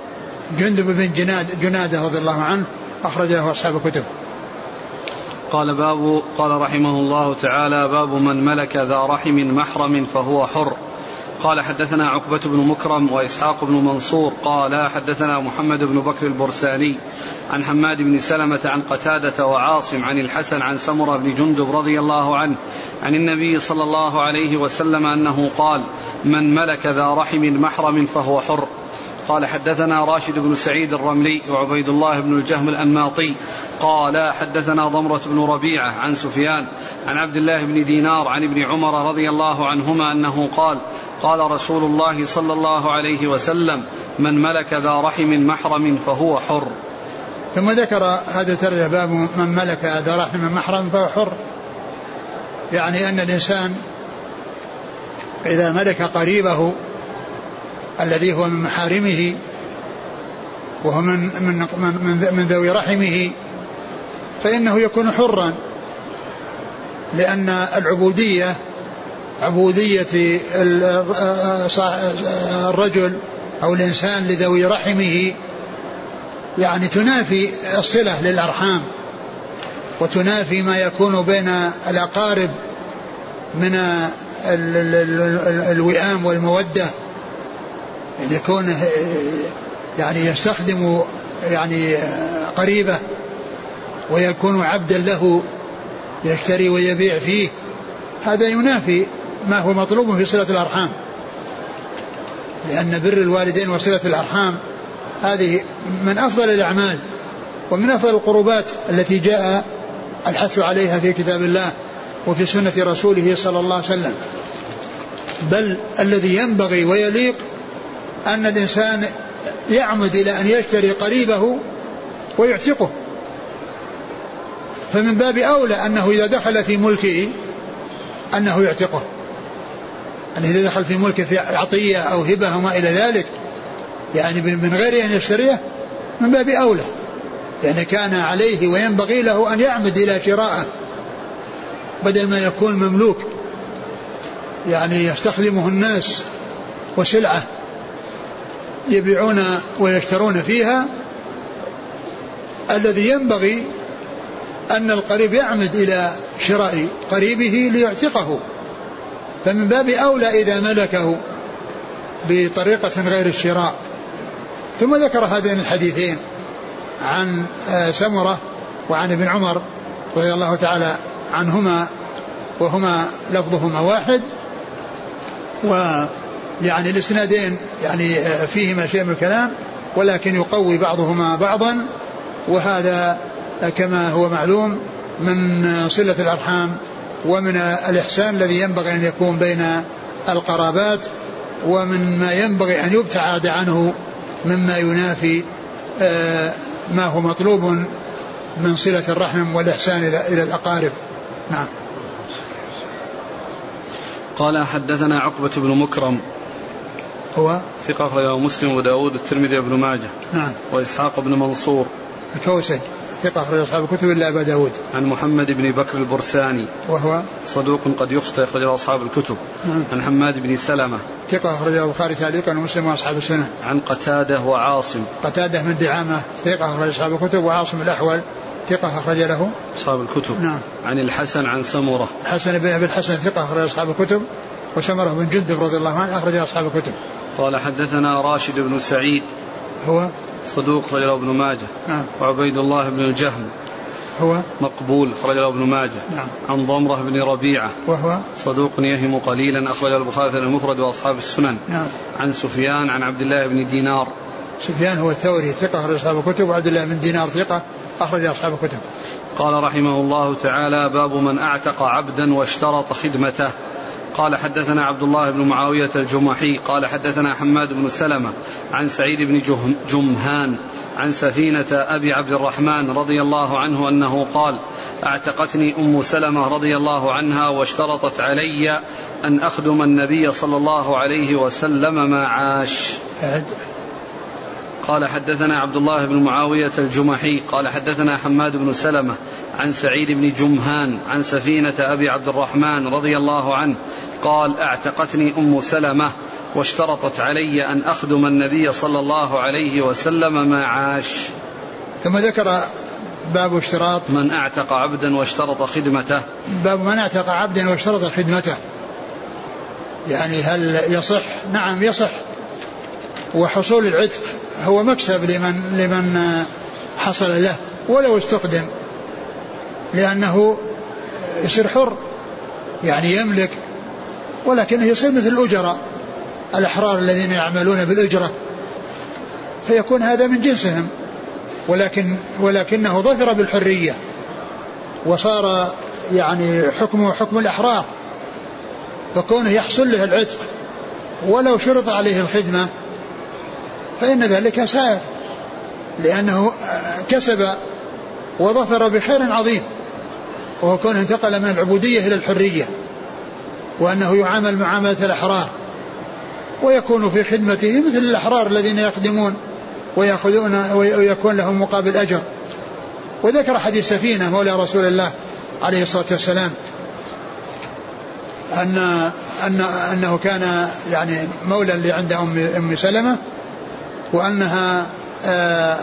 جندب بن جناد جنادة رضي الله عنه أخرج له أصحاب كتب قال باب قال رحمه الله تعالى باب من ملك ذا رحم محرم فهو حر. قال حدثنا عقبة بن مكرم وإسحاق بن منصور قال حدثنا محمد بن بكر البرساني عن حماد بن سلمة عن قتادة وعاصم عن الحسن عن سمرة بن جندب رضي الله عنه عن النبي صلى الله عليه وسلم أنه قال من ملك ذا رحم محرم فهو حر. قال حدثنا راشد بن سعيد الرملي وعبيد الله بن الجهم الأنماطي. قال حدثنا ضمرة بن ربيعة عن سفيان عن عبد الله بن دينار عن ابن عمر رضي الله عنهما أنه قال قال رسول الله صلى الله عليه وسلم من ملك ذا رحم محرم فهو حر. ثم ذكر هذا الترجمة باب من ملك ذا رحم محرم فهو حر. يعني أن الإنسان إذا ملك قريبه الذي هو من محارمه وهو من من من, من ذوي رحمه فإنه يكون حرا. لأن العبودية عبودية الرجل أو الإنسان لذوي رحمه يعني تنافي الصلة للأرحام وتنافي ما يكون بين الأقارب من الوئام والمودة. يعني يكون يعني يستخدم يعني قريبه ويكون عبدا له يشتري ويبيع فيه هذا ينافي ما هو مطلوب في صلة الأرحام. لأن بر الوالدين وصلة الأرحام هذه من أفضل الأعمال ومن أفضل القربات التي جاء الحث عليها في كتاب الله وفي سنة رسوله صلى الله عليه وسلم. بل الذي ينبغي ويليق أن الإنسان يعمد إلى أن يشتري قريبه ويعتقه. فمن باب أولى أنه إذا دخل في ملكه أنه يعتقه. أنه إذا دخل في ملكه في عطية أو هبة وما إلى ذلك يعني من غير أن يشتريه من باب أولى. يعني كان عليه وينبغي له أن يعمد إلى شرائه بدل ما يكون مملوك. يعني يستخدمه الناس وسلعة. يبيعون ويشترون فيها. الذي ينبغي أن القريب يعمد إلى شراء قريبه ليعتقه. فمن باب أولى إذا ملكه بطريقة غير الشراء. ثم ذكر هذين الحديثين عن آه، سمرة وعن ابن عمر رضي الله تعالى عنهما وهما لفظهما واحد. ويعني الإسنادين يعني آه، فيهما شيء من الكلام ولكن يقوي بعضهما بعضا وهذا كما هو معلوم من صلة الأرحام ومن الإحسان الذي ينبغي أن يكون بين القرابات ومن ما ينبغي أن يبتعد عنه مما ينافي آه، ما هو مطلوب من صلة الرحم والإحسان إلى الأقارب. نعم. قال حدثنا عقبة بن مكرم هو ثقة أخرجه مسلم وداود الترمذي وابن ماجه. نعم. وإسحاق بن منصور. الكوسج ثقة أخرج أصحاب الكتب إلا أبا داود. عن محمد بن بكر البرساني. وهو صدوق قد يخطئ أخرجه أصحاب الكتب. نعم. عن حماد بن سلمة. ثقة أخرجه البخاري تعليقا ومسلم وأصحاب السنة. عن قتادة وعاصم. قتادة من دعامة ثقة أخرج أصحاب الكتب وعاصم الأحول ثقة أخرج له. أصحاب الكتب. نعم. عن الحسن عن سمرة. حسن بن أبي الحسن ثقة أخرج أصحاب الكتب. وسمرة بن جندب رضي الله عنه أخرج أصحاب الكتب. قال حدثنا راشد بن سعيد. هو؟ صدوق رجل ابن ماجه. نعم. وعبيد الله بن الجهم. هو؟ مقبول أخرجه ابن ماجه. نعم. عن ضمرة بن ربيعة. وهو؟ صدوق يهم قليلا أخرجه البخاري في المفرد وأصحاب السنن. نعم. عن سفيان عن عبد الله بن دينار. سفيان هو الثوري ثقة أخرج أصحاب الكتب. وعبد الله بن دينار ثقة أخرج أصحاب الكتب. قال رحمه الله تعالى باب من أعتق عبدا واشترط خدمته. قال حدثنا عبد الله بن معاوية الجمحي قال حدثنا حماد بن سلمة عن سعيد بن جمهان عن سفينة أبي عبد الرحمن رضي الله عنه أنه قال أعتقتني أم سلمة رضي الله عنها واشترطت علي أن أخدم النبي صلى الله عليه وسلم ما عاش. قال حدثنا عبد الله بن معاوية الجمحي قال حدثنا حماد بن سلمة عن سعيد بن جمهان عن سفينة أبي عبد الرحمن رضي الله عنه قال اعتقتني أم سلمة واشترطت علي أن أخدم النبي صلى الله عليه وسلم ما عاش. ثم ذكر باب اشتراط من أعتق عبدا واشترط خدمته. باب من أعتق عبدا واشترط خدمته. يعني هل يصح؟ نعم يصح. وحصول العتق هو مكسب لمن لمن حصل له ولو استخدم لأنه يصير حر يعني يملك ولكنه يصير مثل الأجراء الأحرار الذين يعملون بالأجرة. فيكون هذا من جنسهم. ولكن ولكنه ظفر بالحرية. وصار يعني حكمه حكم الأحرار. فكونه يحصل له العتق ولو شرط عليه الخدمة فإن ذلك سائر. لأنه كسب وظفر بخير عظيم. وهو كونه انتقل من العبودية إلى الحرية. وأنه يعامل معاملة الأحرار ويكون في خدمته مثل الأحرار الذين يخدمون ويأخذون ويكون لهم مقابل أجر. وذكر حديث سفينة مولى رسول الله عليه الصلاة والسلام أن أن أنه كان يعني مولى عند أم أم سلمة وأنها آه،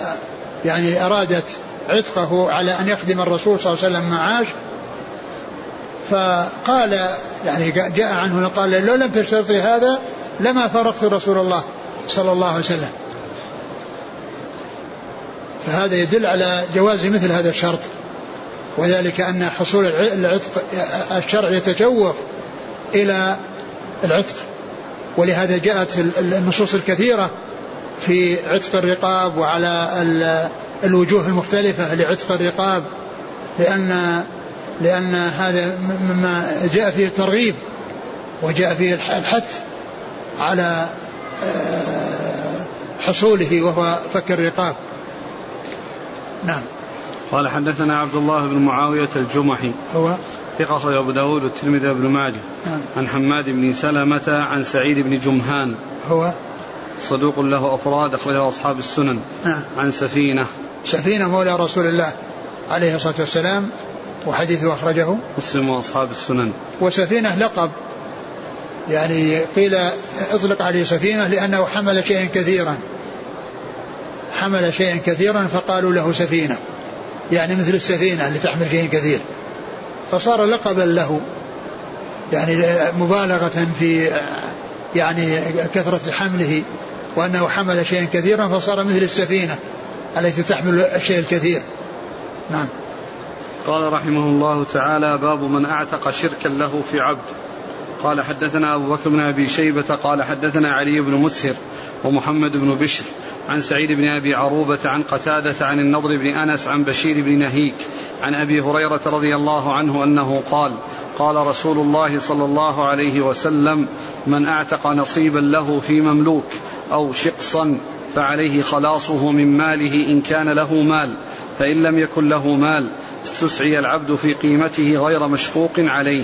يعني أرادت عتقه على أن يخدم الرسول صلى الله عليه وسلم معاش فقال يعني جاء عنه قال لو لم تشترطي هذا لما فرقت رسول الله صلى الله عليه وسلم. فهذا يدل على جواز مثل هذا الشرط. وذلك أن حصول العتق الشرع يتجوف إلى العتق. ولهذا جاءت النصوص الكثيرة في عتق الرقاب وعلى الوجوه المختلفة لعتق الرقاب لأن لأن هذا مما جاء فيه الترغيب وجاء فيه الحث على آه، حصوله وهو فك الرقاب. نعم. قال حدثنا عبد الله بن معاوية الجمحي. هو؟ ثقة أبو داود والترمذي وابن ماجه. نعم. عن حماد بن سلمة عن سعيد بن جمهان. هو؟ صدوق له أفراد أخرجه أصحاب السنن. نعم. عن سفينة. سفينة مولى رسول الله عليه الصلاة والسلام. وحديثه أخرجه مسلم وأصحاب السنن. وسفينة لقب. يعني قيل اطلق عليه سفينة لأنه حمل شيئا كثيرا. حمل شيئا كثيرا فقالوا له سفينة. يعني مثل السفينة اللي تحمل شيئا كثير. فصار لقبا له. يعني مبالغة في يعني كثرة حمله. وأنه حمل شيئا كثيرا فصار مثل السفينة التي تحمل الشيء الكثير. نعم. قال رحمه الله تعالى باب من أعتق شركا له في عبد. قال حدثنا أبو بكر بن أبي شيبة قال حدثنا علي بن مسهر ومحمد بن بشر عن سعيد بن أبي عروبة عن قتادة عن النضر بن أنس عن بشير بن نهيك عن أبي هريرة رضي الله عنه أنه قال قال رسول الله صلى الله عليه وسلم من أعتق نصيبا له في مملوك أو شقصا فعليه خلاصه من ماله إن كان له مال فإن لم يكن له مال استسعي العبد في قيمته غير مشقوق عليه.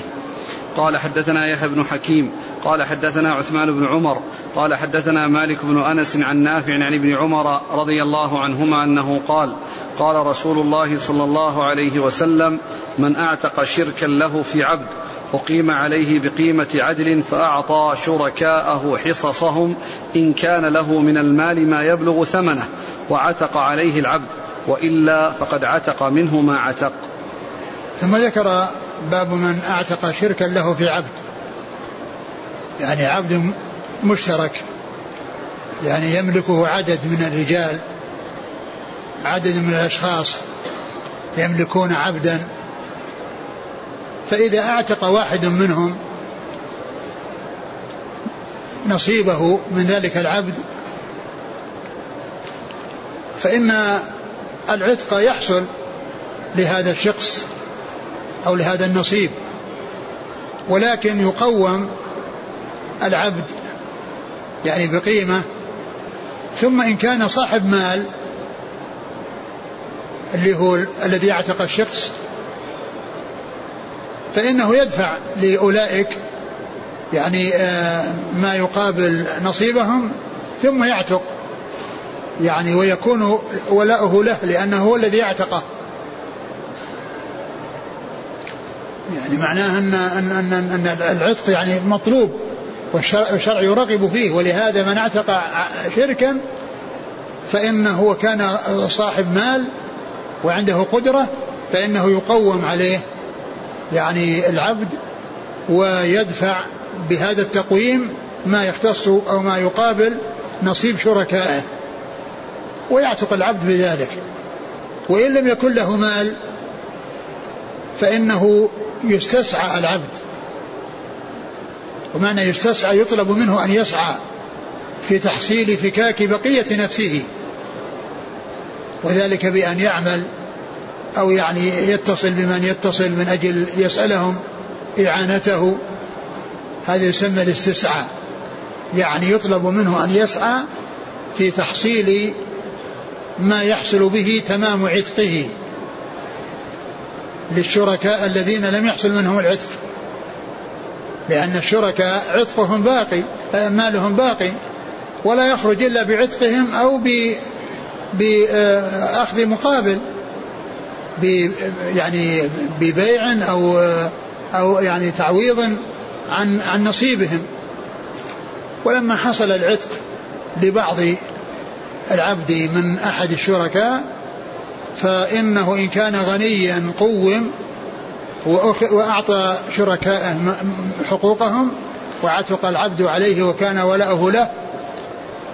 قال حدثنا يحيى بن حكيم قال حدثنا عثمان بن عمر قال حدثنا مالك بن أنس عن نافع عن ابن عمر رضي الله عنهما أنه قال قال رسول الله صلى الله عليه وسلم من أعتق شركا له في عبد أقيم عليه بقيمة عدل فأعطى شركاءه حصصهم إن كان له من المال ما يبلغ ثمنه وعتق عليه العبد. وإلا فقد عتق منه ما عتق. ثم ذكر باب من أعتق شركا له في عبد. يعني عبد مشترك. يعني يملكه عدد من الرجال عدد من الأشخاص يملكون عبدا. فإذا أعتق واحد منهم نصيبه من ذلك العبد. فان العتق يحصل لهذا الشخص أو لهذا النصيب ولكن يقوم العبد يعني بقيمة ثم إن كان صاحب مال اللي هو الذي يعتق الشخص فإنه يدفع لأولئك يعني آه، ما يقابل نصيبهم ثم يعتق. يعني ويكون ولاؤه له لأنه هو الذي اعتقه. يعني معناه أن, أن, أن, أن العتق يعني مطلوب والشرع يرغب فيه ولهذا من اعتق شركا فإنه كان صاحب مال وعنده قدرة فإنه يقوم عليه يعني العبد ويدفع بهذا التقويم ما يختص أو ما يقابل نصيب شركائه. ويعتق العبد بذلك. وإن لم يكن له مال فإنه يستسعى العبد. ومعنى يستسعى يطلب منه أن يسعى في تحصيل فكاك بقية نفسه. وذلك بأن يعمل أو يعني يتصل بمن يتصل من أجل يسألهم إعانته. هذا يسمى الاستسعاء يعني يطلب منه أن يسعى في تحصيل ما يحصل به تمام عتقه للشركاء الذين لم يحصل منهم العتق. لأن الشركاء عتقهم باقي مالهم باقي ولا يخرج إلا بعتقهم أو بأخذ مقابل يعني ببيع أو أو يعني تعويض عن عن نصيبهم. ولما حصل العتق لبعض العبد من أحد الشركاء فإنه إن كان غنيا قوم وأعطى شركائه حقوقهم وعتق العبد عليه وكان ولاؤه له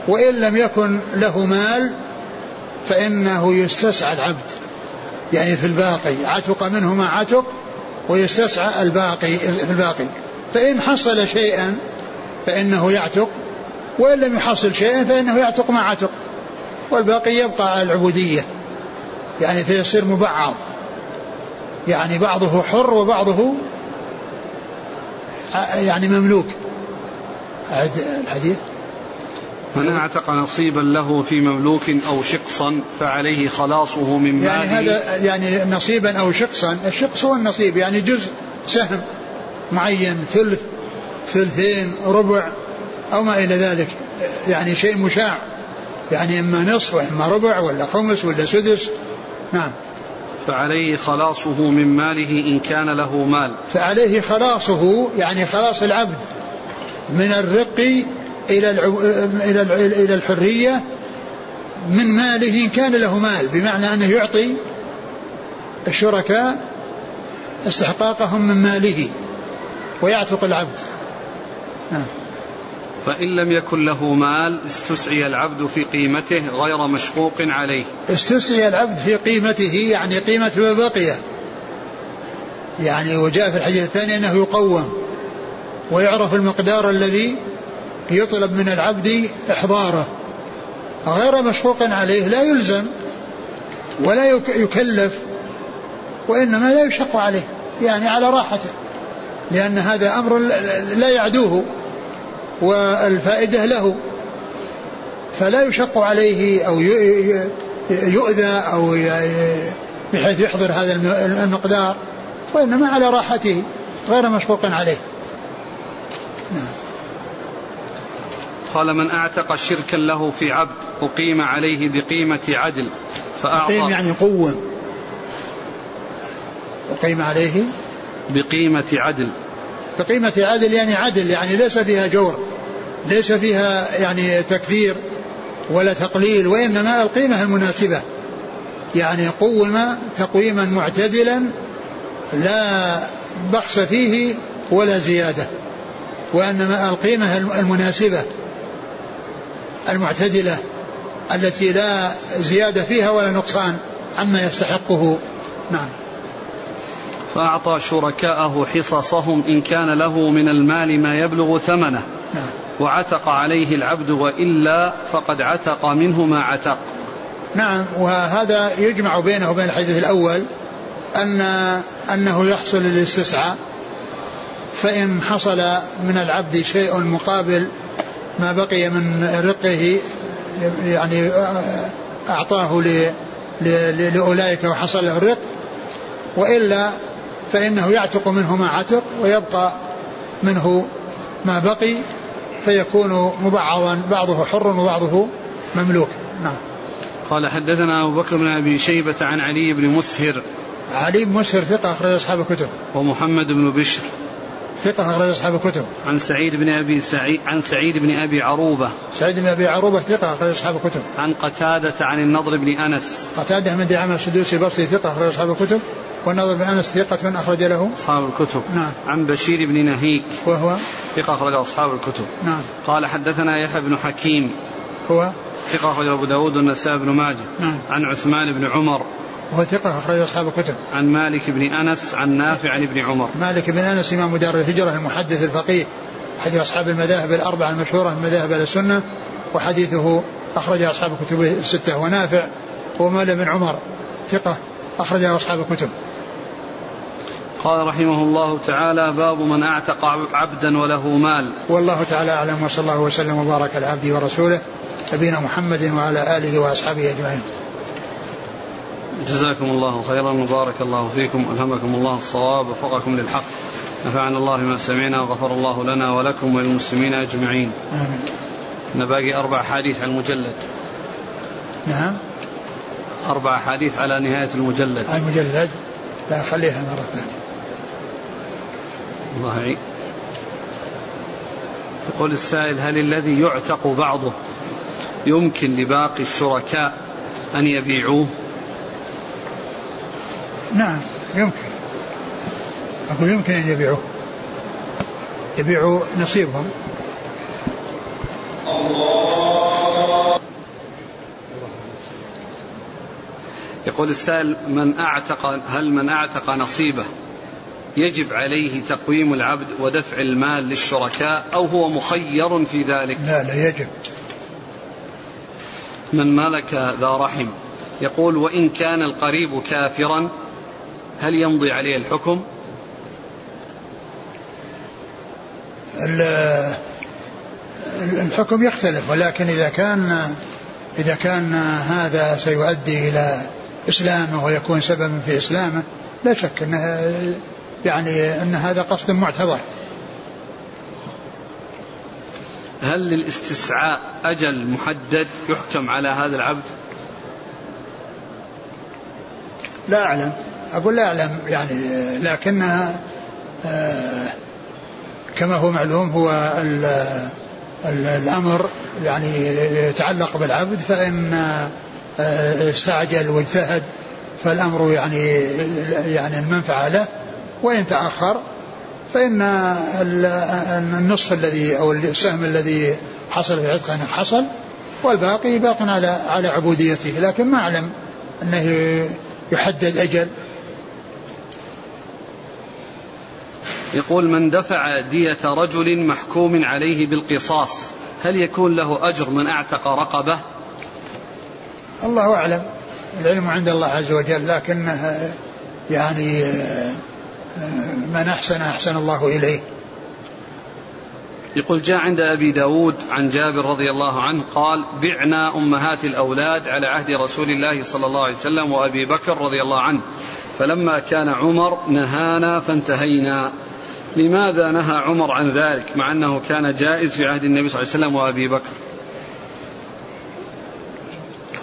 وإن لم يكن له مال فإنه يستسعى العبد. يعني في الباقي عتق منه ما عتق ويستسعى الباقي في الباقي. فإن حصل شيئا فإنه يعتق وإن لم يحصل شيئا فإنه يعتق ما عتق. والباقي يبقى على العبودية. يعني فيصير مبعض. يعني بعضه حر وبعضه يعني مملوك. أعد الحديث. من أعتق نصيبا له في مملوك أو شقصا فعليه خلاصه من ماله. يعني هذا يعني نصيبا أو شقصا الشقص هو النصيب. يعني جزء سهم معين ثلث ثلثين ربع أو ما إلى ذلك. يعني شيء مشاع. يعني إما نصف وإما ربع ولا خمس ولا سدس. نعم. فعليه خلاصه من ماله إن كان له مال. فعليه خلاصه يعني خلاص العبد من الرق إلى إلى إلى الحرية من ماله إن كان له مال بمعنى أنه يعطي الشركاء استحقاقهم من ماله ويعتق العبد. نعم. فإن لم يكن له مال استسعي العبد في قيمته غير مشقوق عليه. استسعي العبد في قيمته يعني قيمة ما بقي. يعني وجاء في الحديث الثاني أنه يقوم ويعرف المقدار الذي يطلب من العبد إحضاره. غير مشقوق عليه لا يلزم ولا يكلف وإنما لا يشق عليه يعني على راحته. لأن هذا أمر لا يعدوه. والفائدة له. فلا يشق عليه أو يؤذى أو بحيث يحضر هذا المقدار وإنما على راحته غير مشقوق عليه. نعم. قال من أعتق شركا له في عبد أقيم عليه بقيمة عدل فأعطى أقيم يعني قوم. أقيم عليه بقيمة عدل. بقيمة عدل يعني عدل يعني ليس فيها جور ليس فيها يعني تكثير ولا تقليل وإنما القيمة المناسبة. يعني قوم تقويما معتدلا لا بخس فيه ولا زيادة وإنما القيمة المناسبة المعتدلة التي لا زيادة فيها ولا نقصان عما يستحقه. نعم. فأعطى شركاءه حصصهم إن كان له من المال ما يبلغ ثمنه نعم. وعتق عليه العبد وإلا فقد عتق منه ما عتق نعم وهذا يجمع بينه وبين الحديث الأول أن أنه يحصل الاستسعاء فإن حصل من العبد شيء مقابل ما بقي من رقه يعني أعطاه لأولئك وحصل له الرق وإلا فإنه يعتق منه ما عتق ويبقى منه ما بقي فيكون مبعضا بعضه حر وبعضه مملوك نعم قال حدثنا أبو بكر بن أبي شيبة عن علي بن مسهر علي بن مسهر ثقة أخرج أصحاب الكتب ومحمد بن بشر ثقة أخرج أصحاب الكتب. عن سعيد بن أبي سعيد عن سعيد بن أبي عروبة. سعيد بن أبي عروبة ثقة أخرج أصحاب الكتب. عن قتادة عن النضر بن أنس. قتادة من دعامة السدوسي البصري ثقة أخرج أصحاب الكتب. والنضر بن أنس ثقة من أخرج له أصحاب الكتب. نعم. عن بشير بن نهيك. وهو ثقة أخرج أصحاب الكتب. نعم. قال حدثنا يحيى بن حكيم. هو ثقة أخرج أبو داود والنسائي بن ماجه. نعم. عن عثمان بن عمر. وهو ثقة أخرج أصحاب الكتب. عن مالك بن أنس عن نافع عن ابن عمر. مالك بن أنس إمام دار الهجرة المحدث الفقيه حديث أصحاب المذاهب الأربعة المشهورة من مذاهب أهل السنة وحديثه أخرج أصحاب الكتب الستة ونافع ومال بن عمر ثقة أخرجه أصحاب الكتب. قال رحمه الله تعالى باب من أعتق عبدا وله مال. والله تعالى أعلم وصلى الله وسلم وبارك على عبده ورسوله نبينا محمد وعلى آله وأصحابه أجمعين. جزاكم الله خيرا وبارك الله فيكم ألهمكم الله الصواب وفقكم للحق. نفعنا الله ما سمعنا وغفر الله لنا ولكم وللمسلمين أجمعين. آمين. باقي أربع حديث على المجلد. نعم. أربع حديث على نهاية المجلد. المجلد. لا خليها مرة ثانية. الله يعين. يقول السائل هل الذي يعتق بعضه يمكن لباقي الشركاء أن يبيعوه؟ نعم يمكن. أقول يمكن أن يبيعوه. يبيعوا نصيبهم. يقول السائل من اعتق هل من أعتق نصيبه يجب عليه تقويم العبد ودفع المال للشركاء أو هو مخير في ذلك؟ لا لا يجب. من ملك ذا رحم يقول وإن كان القريب كافرا هل يمضي عليه الحكم الحكم يختلف ولكن إذا كان إذا كان هذا سيؤدي إلى إسلامه ويكون سببا في إسلامه لا شك أنه يعني أن هذا قصد معتبر. هل للاستسعاء أجل محدد يحكم على هذا العبد؟ لا أعلم. أقول لا أعلم يعني لكنها آه، كما هو معلوم هو الأمر يعني يتعلق بالعبد فإن استعجل واجتهد فالأمر يعني يعني المنفعة له. وإن تأخر فإن النصف الذي أو السهم الذي حصل في عتقه حصل والباقي باق على على عبوديته. لكن ما أعلم أنه يحدد أجل. يقول من دفع دية رجل محكوم عليه بالقصاص هل يكون له أجر من أعتق رقبة؟ الله أعلم. العلم عند الله عز وجل لكن يعني من أحسن أحسن الله إليه. يقول جاء عند أبي داود عن جابر رضي الله عنه قال بعنا أمهات الأولاد على عهد رسول الله صلى الله عليه وسلم وأبي بكر رضي الله عنه. فلما كان عمر نهانا فانتهينا. لماذا نهى عمر عن ذلك مع أنه كان جائز في عهد النبي صلى الله عليه وسلم وأبي بكر؟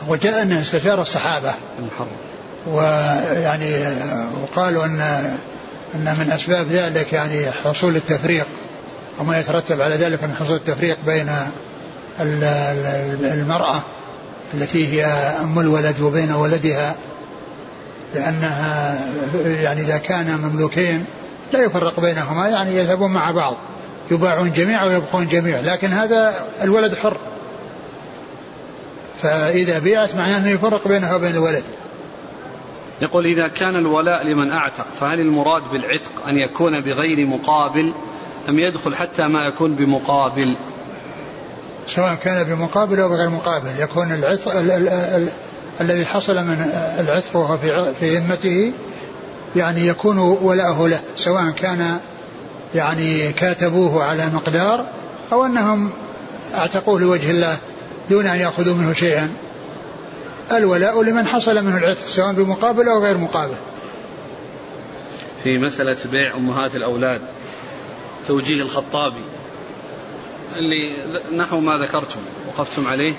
وجاء أنه استشار الصحابة. ويعني وقالوا أن أن من أسباب ذلك يعني حصول التفريق وما يترتب على ذلك من حصول التفريق بين المرأة التي هي أم الولد وبين ولدها لأنها يعني إذا كان مملوكين لا يفرق بينهما يعني يذهبون مع بعض يباعون جميعا ويبقون جميعا لكن هذا الولد حر. فإذا بيعت معناه أنه يفرق بينها وبين الولد. يقول إذا كان الولاء لمن أعتق فهل المراد بالعتق أن يكون بغير مقابل أم يدخل حتى ما يكون بمقابل؟ سواء كان بمقابل أو بغير مقابل يكون العتق ال ال ال الذي حصل من العتق وهو في في ذمته يعني يكون ولاءه له سواء كان يعني كاتبوه على مقدار أو أنهم أعتقوه لوجه الله. دون أن يأخذوا منه شيئا. الولاء لمن حصل منه العتق سواء بمقابل أو غير مقابل. في مسألة بيع أمهات الأولاد توجيه الخطابي اللي نحو ما ذكرتم وقفتم عليه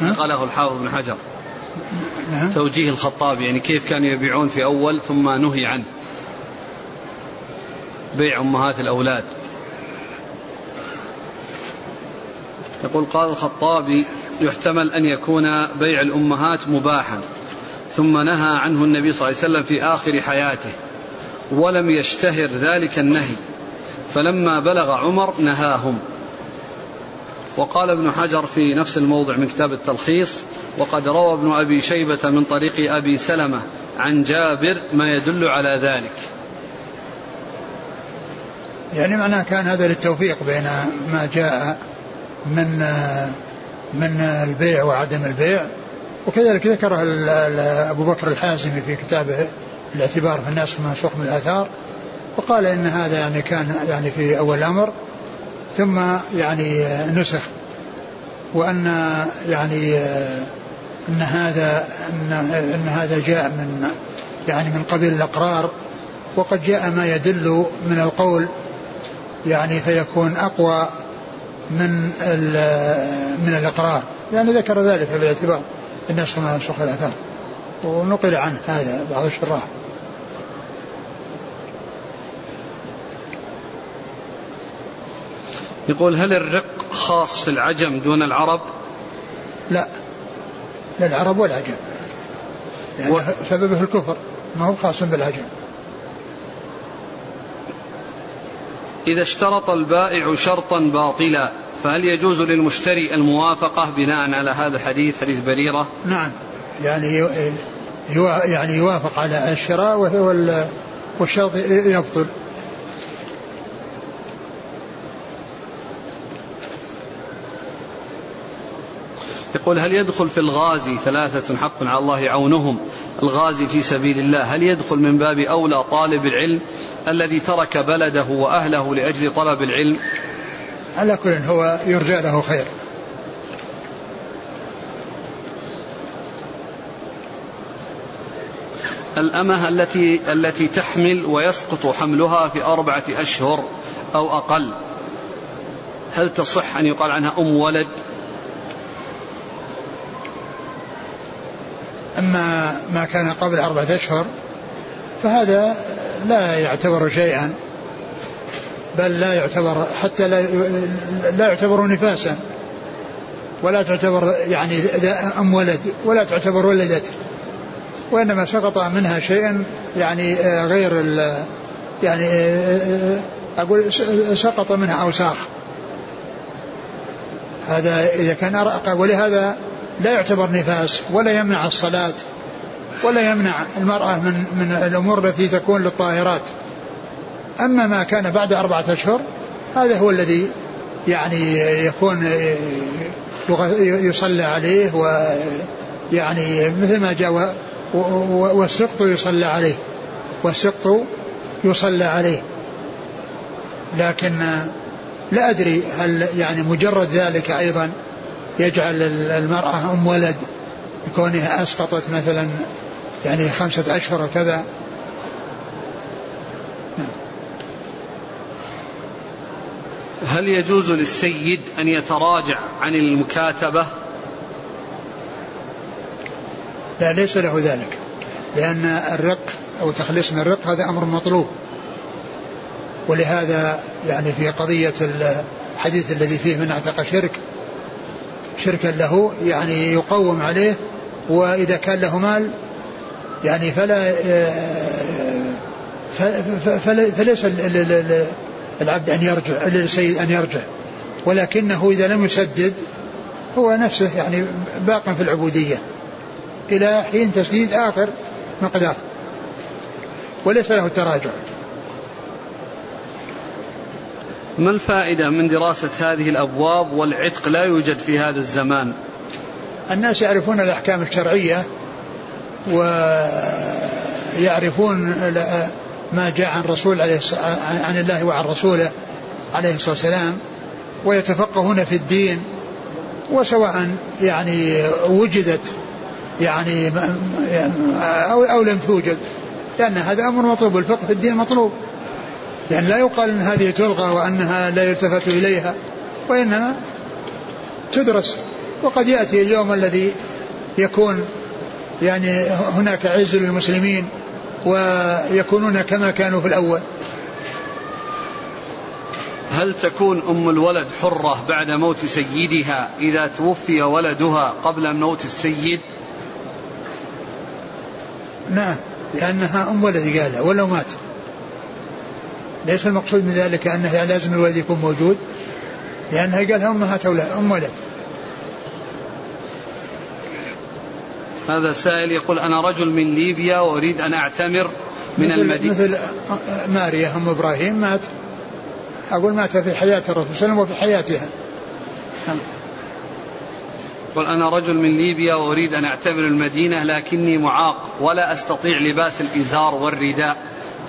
قاله الحافظ بن حجر. توجيه الخطابي يعني كيف كانوا يبيعون في أول ثم نهي عنه. بيع أمهات الأولاد. يقول قال الخطابي يحتمل أن يكون بيع الأمهات مباحا ثم نهى عنه النبي صلى الله عليه وسلم في آخر حياته ولم يشتهر ذلك النهي فلما بلغ عمر نهاهم وقال ابن حجر في نفس الموضع من كتاب التلخيص وقد روى ابن أبي شيبة من طريق أبي سلمة عن جابر ما يدل على ذلك. يعني معناه كان هذا للتوفيق بين ما جاء من من البيع وعدم البيع. وكذلك ذكره أبو بكر الحازمي في كتابه الاعتبار في الناس منسوخ من الآثار وقال إن هذا يعني كان يعني في أول الأمر ثم يعني نسخ وأن يعني إن هذا إن, إن هذا جاء من يعني من قبيل الأقرار وقد جاء ما يدل من القول يعني فيكون أقوى من من الإقرار. يعني ذكر ذلك باعتبار النسخ من منسوخ الأثار. ونقل عنه هذا بعض الشراح. يقول هل الرق خاص في العجم دون العرب؟ لا العرب والعجم. يعني و... سببه الكفر. ما هو خاص بالعجم. إذا اشترط البائع شرطا باطلا فهل يجوز للمشتري الموافقة بناء على هذا الحديث حديث بريرة؟ نعم. يعني يعني يوافق على الشراء والشرط يبطل. يقول هل يدخل في الغازي ثلاثة حق على الله عونهم؟ الغازي في سبيل الله هل يدخل من باب أولى طالب العلم الذي ترك بلده وأهله لأجل طلب العلم؟ على كل هو يرجى له خير. الأمة التي التي تحمل ويسقط حملها في أربعة أشهر أو أقل هل تصح أن يقال عنها أم ولد؟ أما ما كان قبل أربعة أشهر فهذا لا يعتبر شيئا بل لا يعتبر حتى لا لا يعتبر نفاسا ولا تعتبر يعني أم ولد ولا تعتبر ولدت وإنما سقط منها شيء يعني غير يعني أقول سقط منها أوساخ. هذا إذا كان أرقى ولهذا لا يعتبر نفاس ولا يمنع الصلاة. ولا يمنع المرأة من من الأمور التي تكون للطاهرات. أما ما كان بعد أربعة أشهر هذا هو الذي يعني يكون يصلى عليه ويعني مثل ما جاء والسقط يصلى عليه والسقط يصلى عليه. لكن لا أدري هل يعني مجرد ذلك أيضا يجعل المرأة أم ولد كونها أسقطت مثلا يعني خمسة أشهر وكذا هل يجوز للسيد أن يتراجع عن المكاتبة؟ لا ليس له ذلك. لأن الرق أو تخليص من الرق هذا أمر مطلوب. ولهذا يعني في قضية الحديث الذي فيه من أعتق شرك شركا له يعني يقوم عليه وإذا كان له مال يعني فلا فليس العبد أن يرجع للسيد أن يرجع. ولكنه إذا لم يسدد هو نفسه يعني باق في العبودية. إلى حين تسديد آخر مقدار. وليس له التراجع ما الفائدة من دراسة هذه الأبواب والعتق لا يوجد في هذا الزمان؟ الناس يعرفون الأحكام الشرعية ويعرفون ما جاء عن رسول عليه عن الله وعن رسوله عليه الصلاة والسلام ويتفقهون في الدين وسواء يعني وجدت يعني أو, أو لم توجد لأن هذا أمر مطلوب الفقه في الدين مطلوب. لأن لا يقال أن هذه تلغى وأنها لا يلتفت إليها وإنما تدرس. وقد يأتي اليوم الذي يكون يعني هناك عز للمسلمين ويكونون كما كانوا في الأول. هل تكون أم الولد حرة بعد موت سيدها إذا توفي ولدها قبل موت السيد؟ نعم لأنها أم ولد قالها ولو مات. ليس المقصود من ذلك أنه لازم الولد يكون موجود لأنها قالها أمهات أولاد أم ولد. هذا سائل يقول أنا رجل من ليبيا وأريد أن أعتمر من مثل المدينة. مثل ماريا أم إبراهيم مات. أقول مات في حياة الرسول صلى الله عليه وسلم وفي حياتها. نعم. يقول أنا رجل من ليبيا وأريد أن أعتمر المدينة لكني معاق ولا أستطيع لباس الإزار والرداء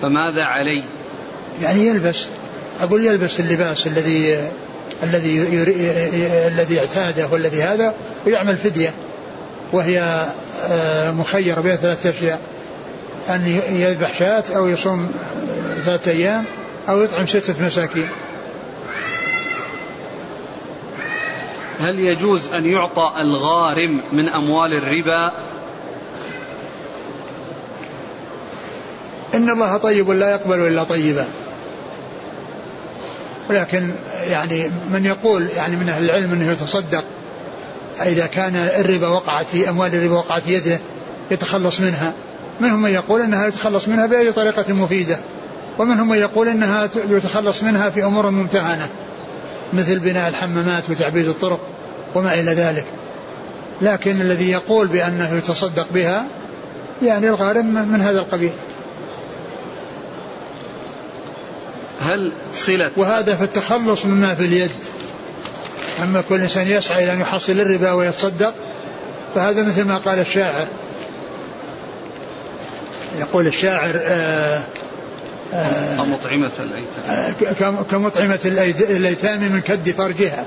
فماذا علي؟ يعني يلبس. أقول يلبس اللباس الذي الذي الذي اعتاده والذي هذا ويعمل فدية. وهي آه، مخيرة بين ثلاثة أشياء. أن يذبح شاة أو يصوم ثلاثة أيام أو يطعم ستة مساكين. هل يجوز أن يعطى الغارم من أموال الربا؟ إن الله طيب لا يقبل إلا طيبا. ولكن يعني من يقول يعني من أهل العلم أنه يتصدق. إذا كان الربا وقعت في أموال الربا وقعت في يده يتخلص منها. منهم من يقول أنها يتخلص منها بأي طريقة مفيدة. ومنهم من يقول أنها يتخلص منها في أمور ممتهنة مثل بناء الحمامات وتعبيد الطرق وما إلى ذلك. لكن الذي يقول بأنه يتصدق بها يعني الغارم من هذا القبيل. هل صلة؟ وهذا في التخلص مما في اليد. أما كل إنسان يسعى إلى أن يحصل الربا ويتصدق فهذا مثل ما قال الشاعر. يقول الشاعر آآ آآ كمطعمة الأيتام. كمطعمة الأيتام من كد فرجها.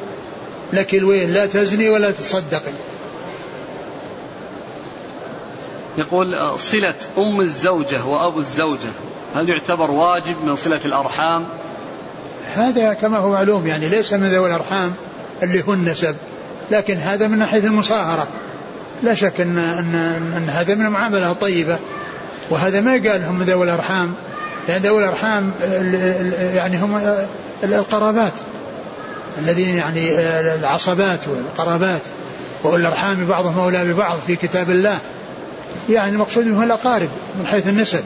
لك الويل لا تزني ولا تصدقي. يقول آه، صلة أم الزوجة وأبو الزوجة هل يعتبر واجب من صلة الأرحام؟ هذا كما هو معلوم يعني ليس من ذوي الأرحام. اللي هو النسب. لكن هذا من ناحية المصاهرة. لا شك أن, أن, أن هذا من المعاملة الطيبة وهذا ما قال هم ذوي الأرحام. لأن ذوي الأرحام يعني هم القرابات. الذين يعني العصبات والقرابات. وأولي الأرحام بعضهم أولى ببعض في كتاب الله. يعني المقصود منهم الأقارب من حيث النسب.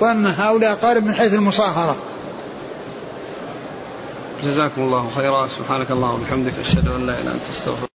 وأما هؤلاء قارب من حيث المصاهرة. جزاكم الله خيرا. سبحانك اللهم وبحمدك أشهد أن لا إله إلا أنت أستغفرك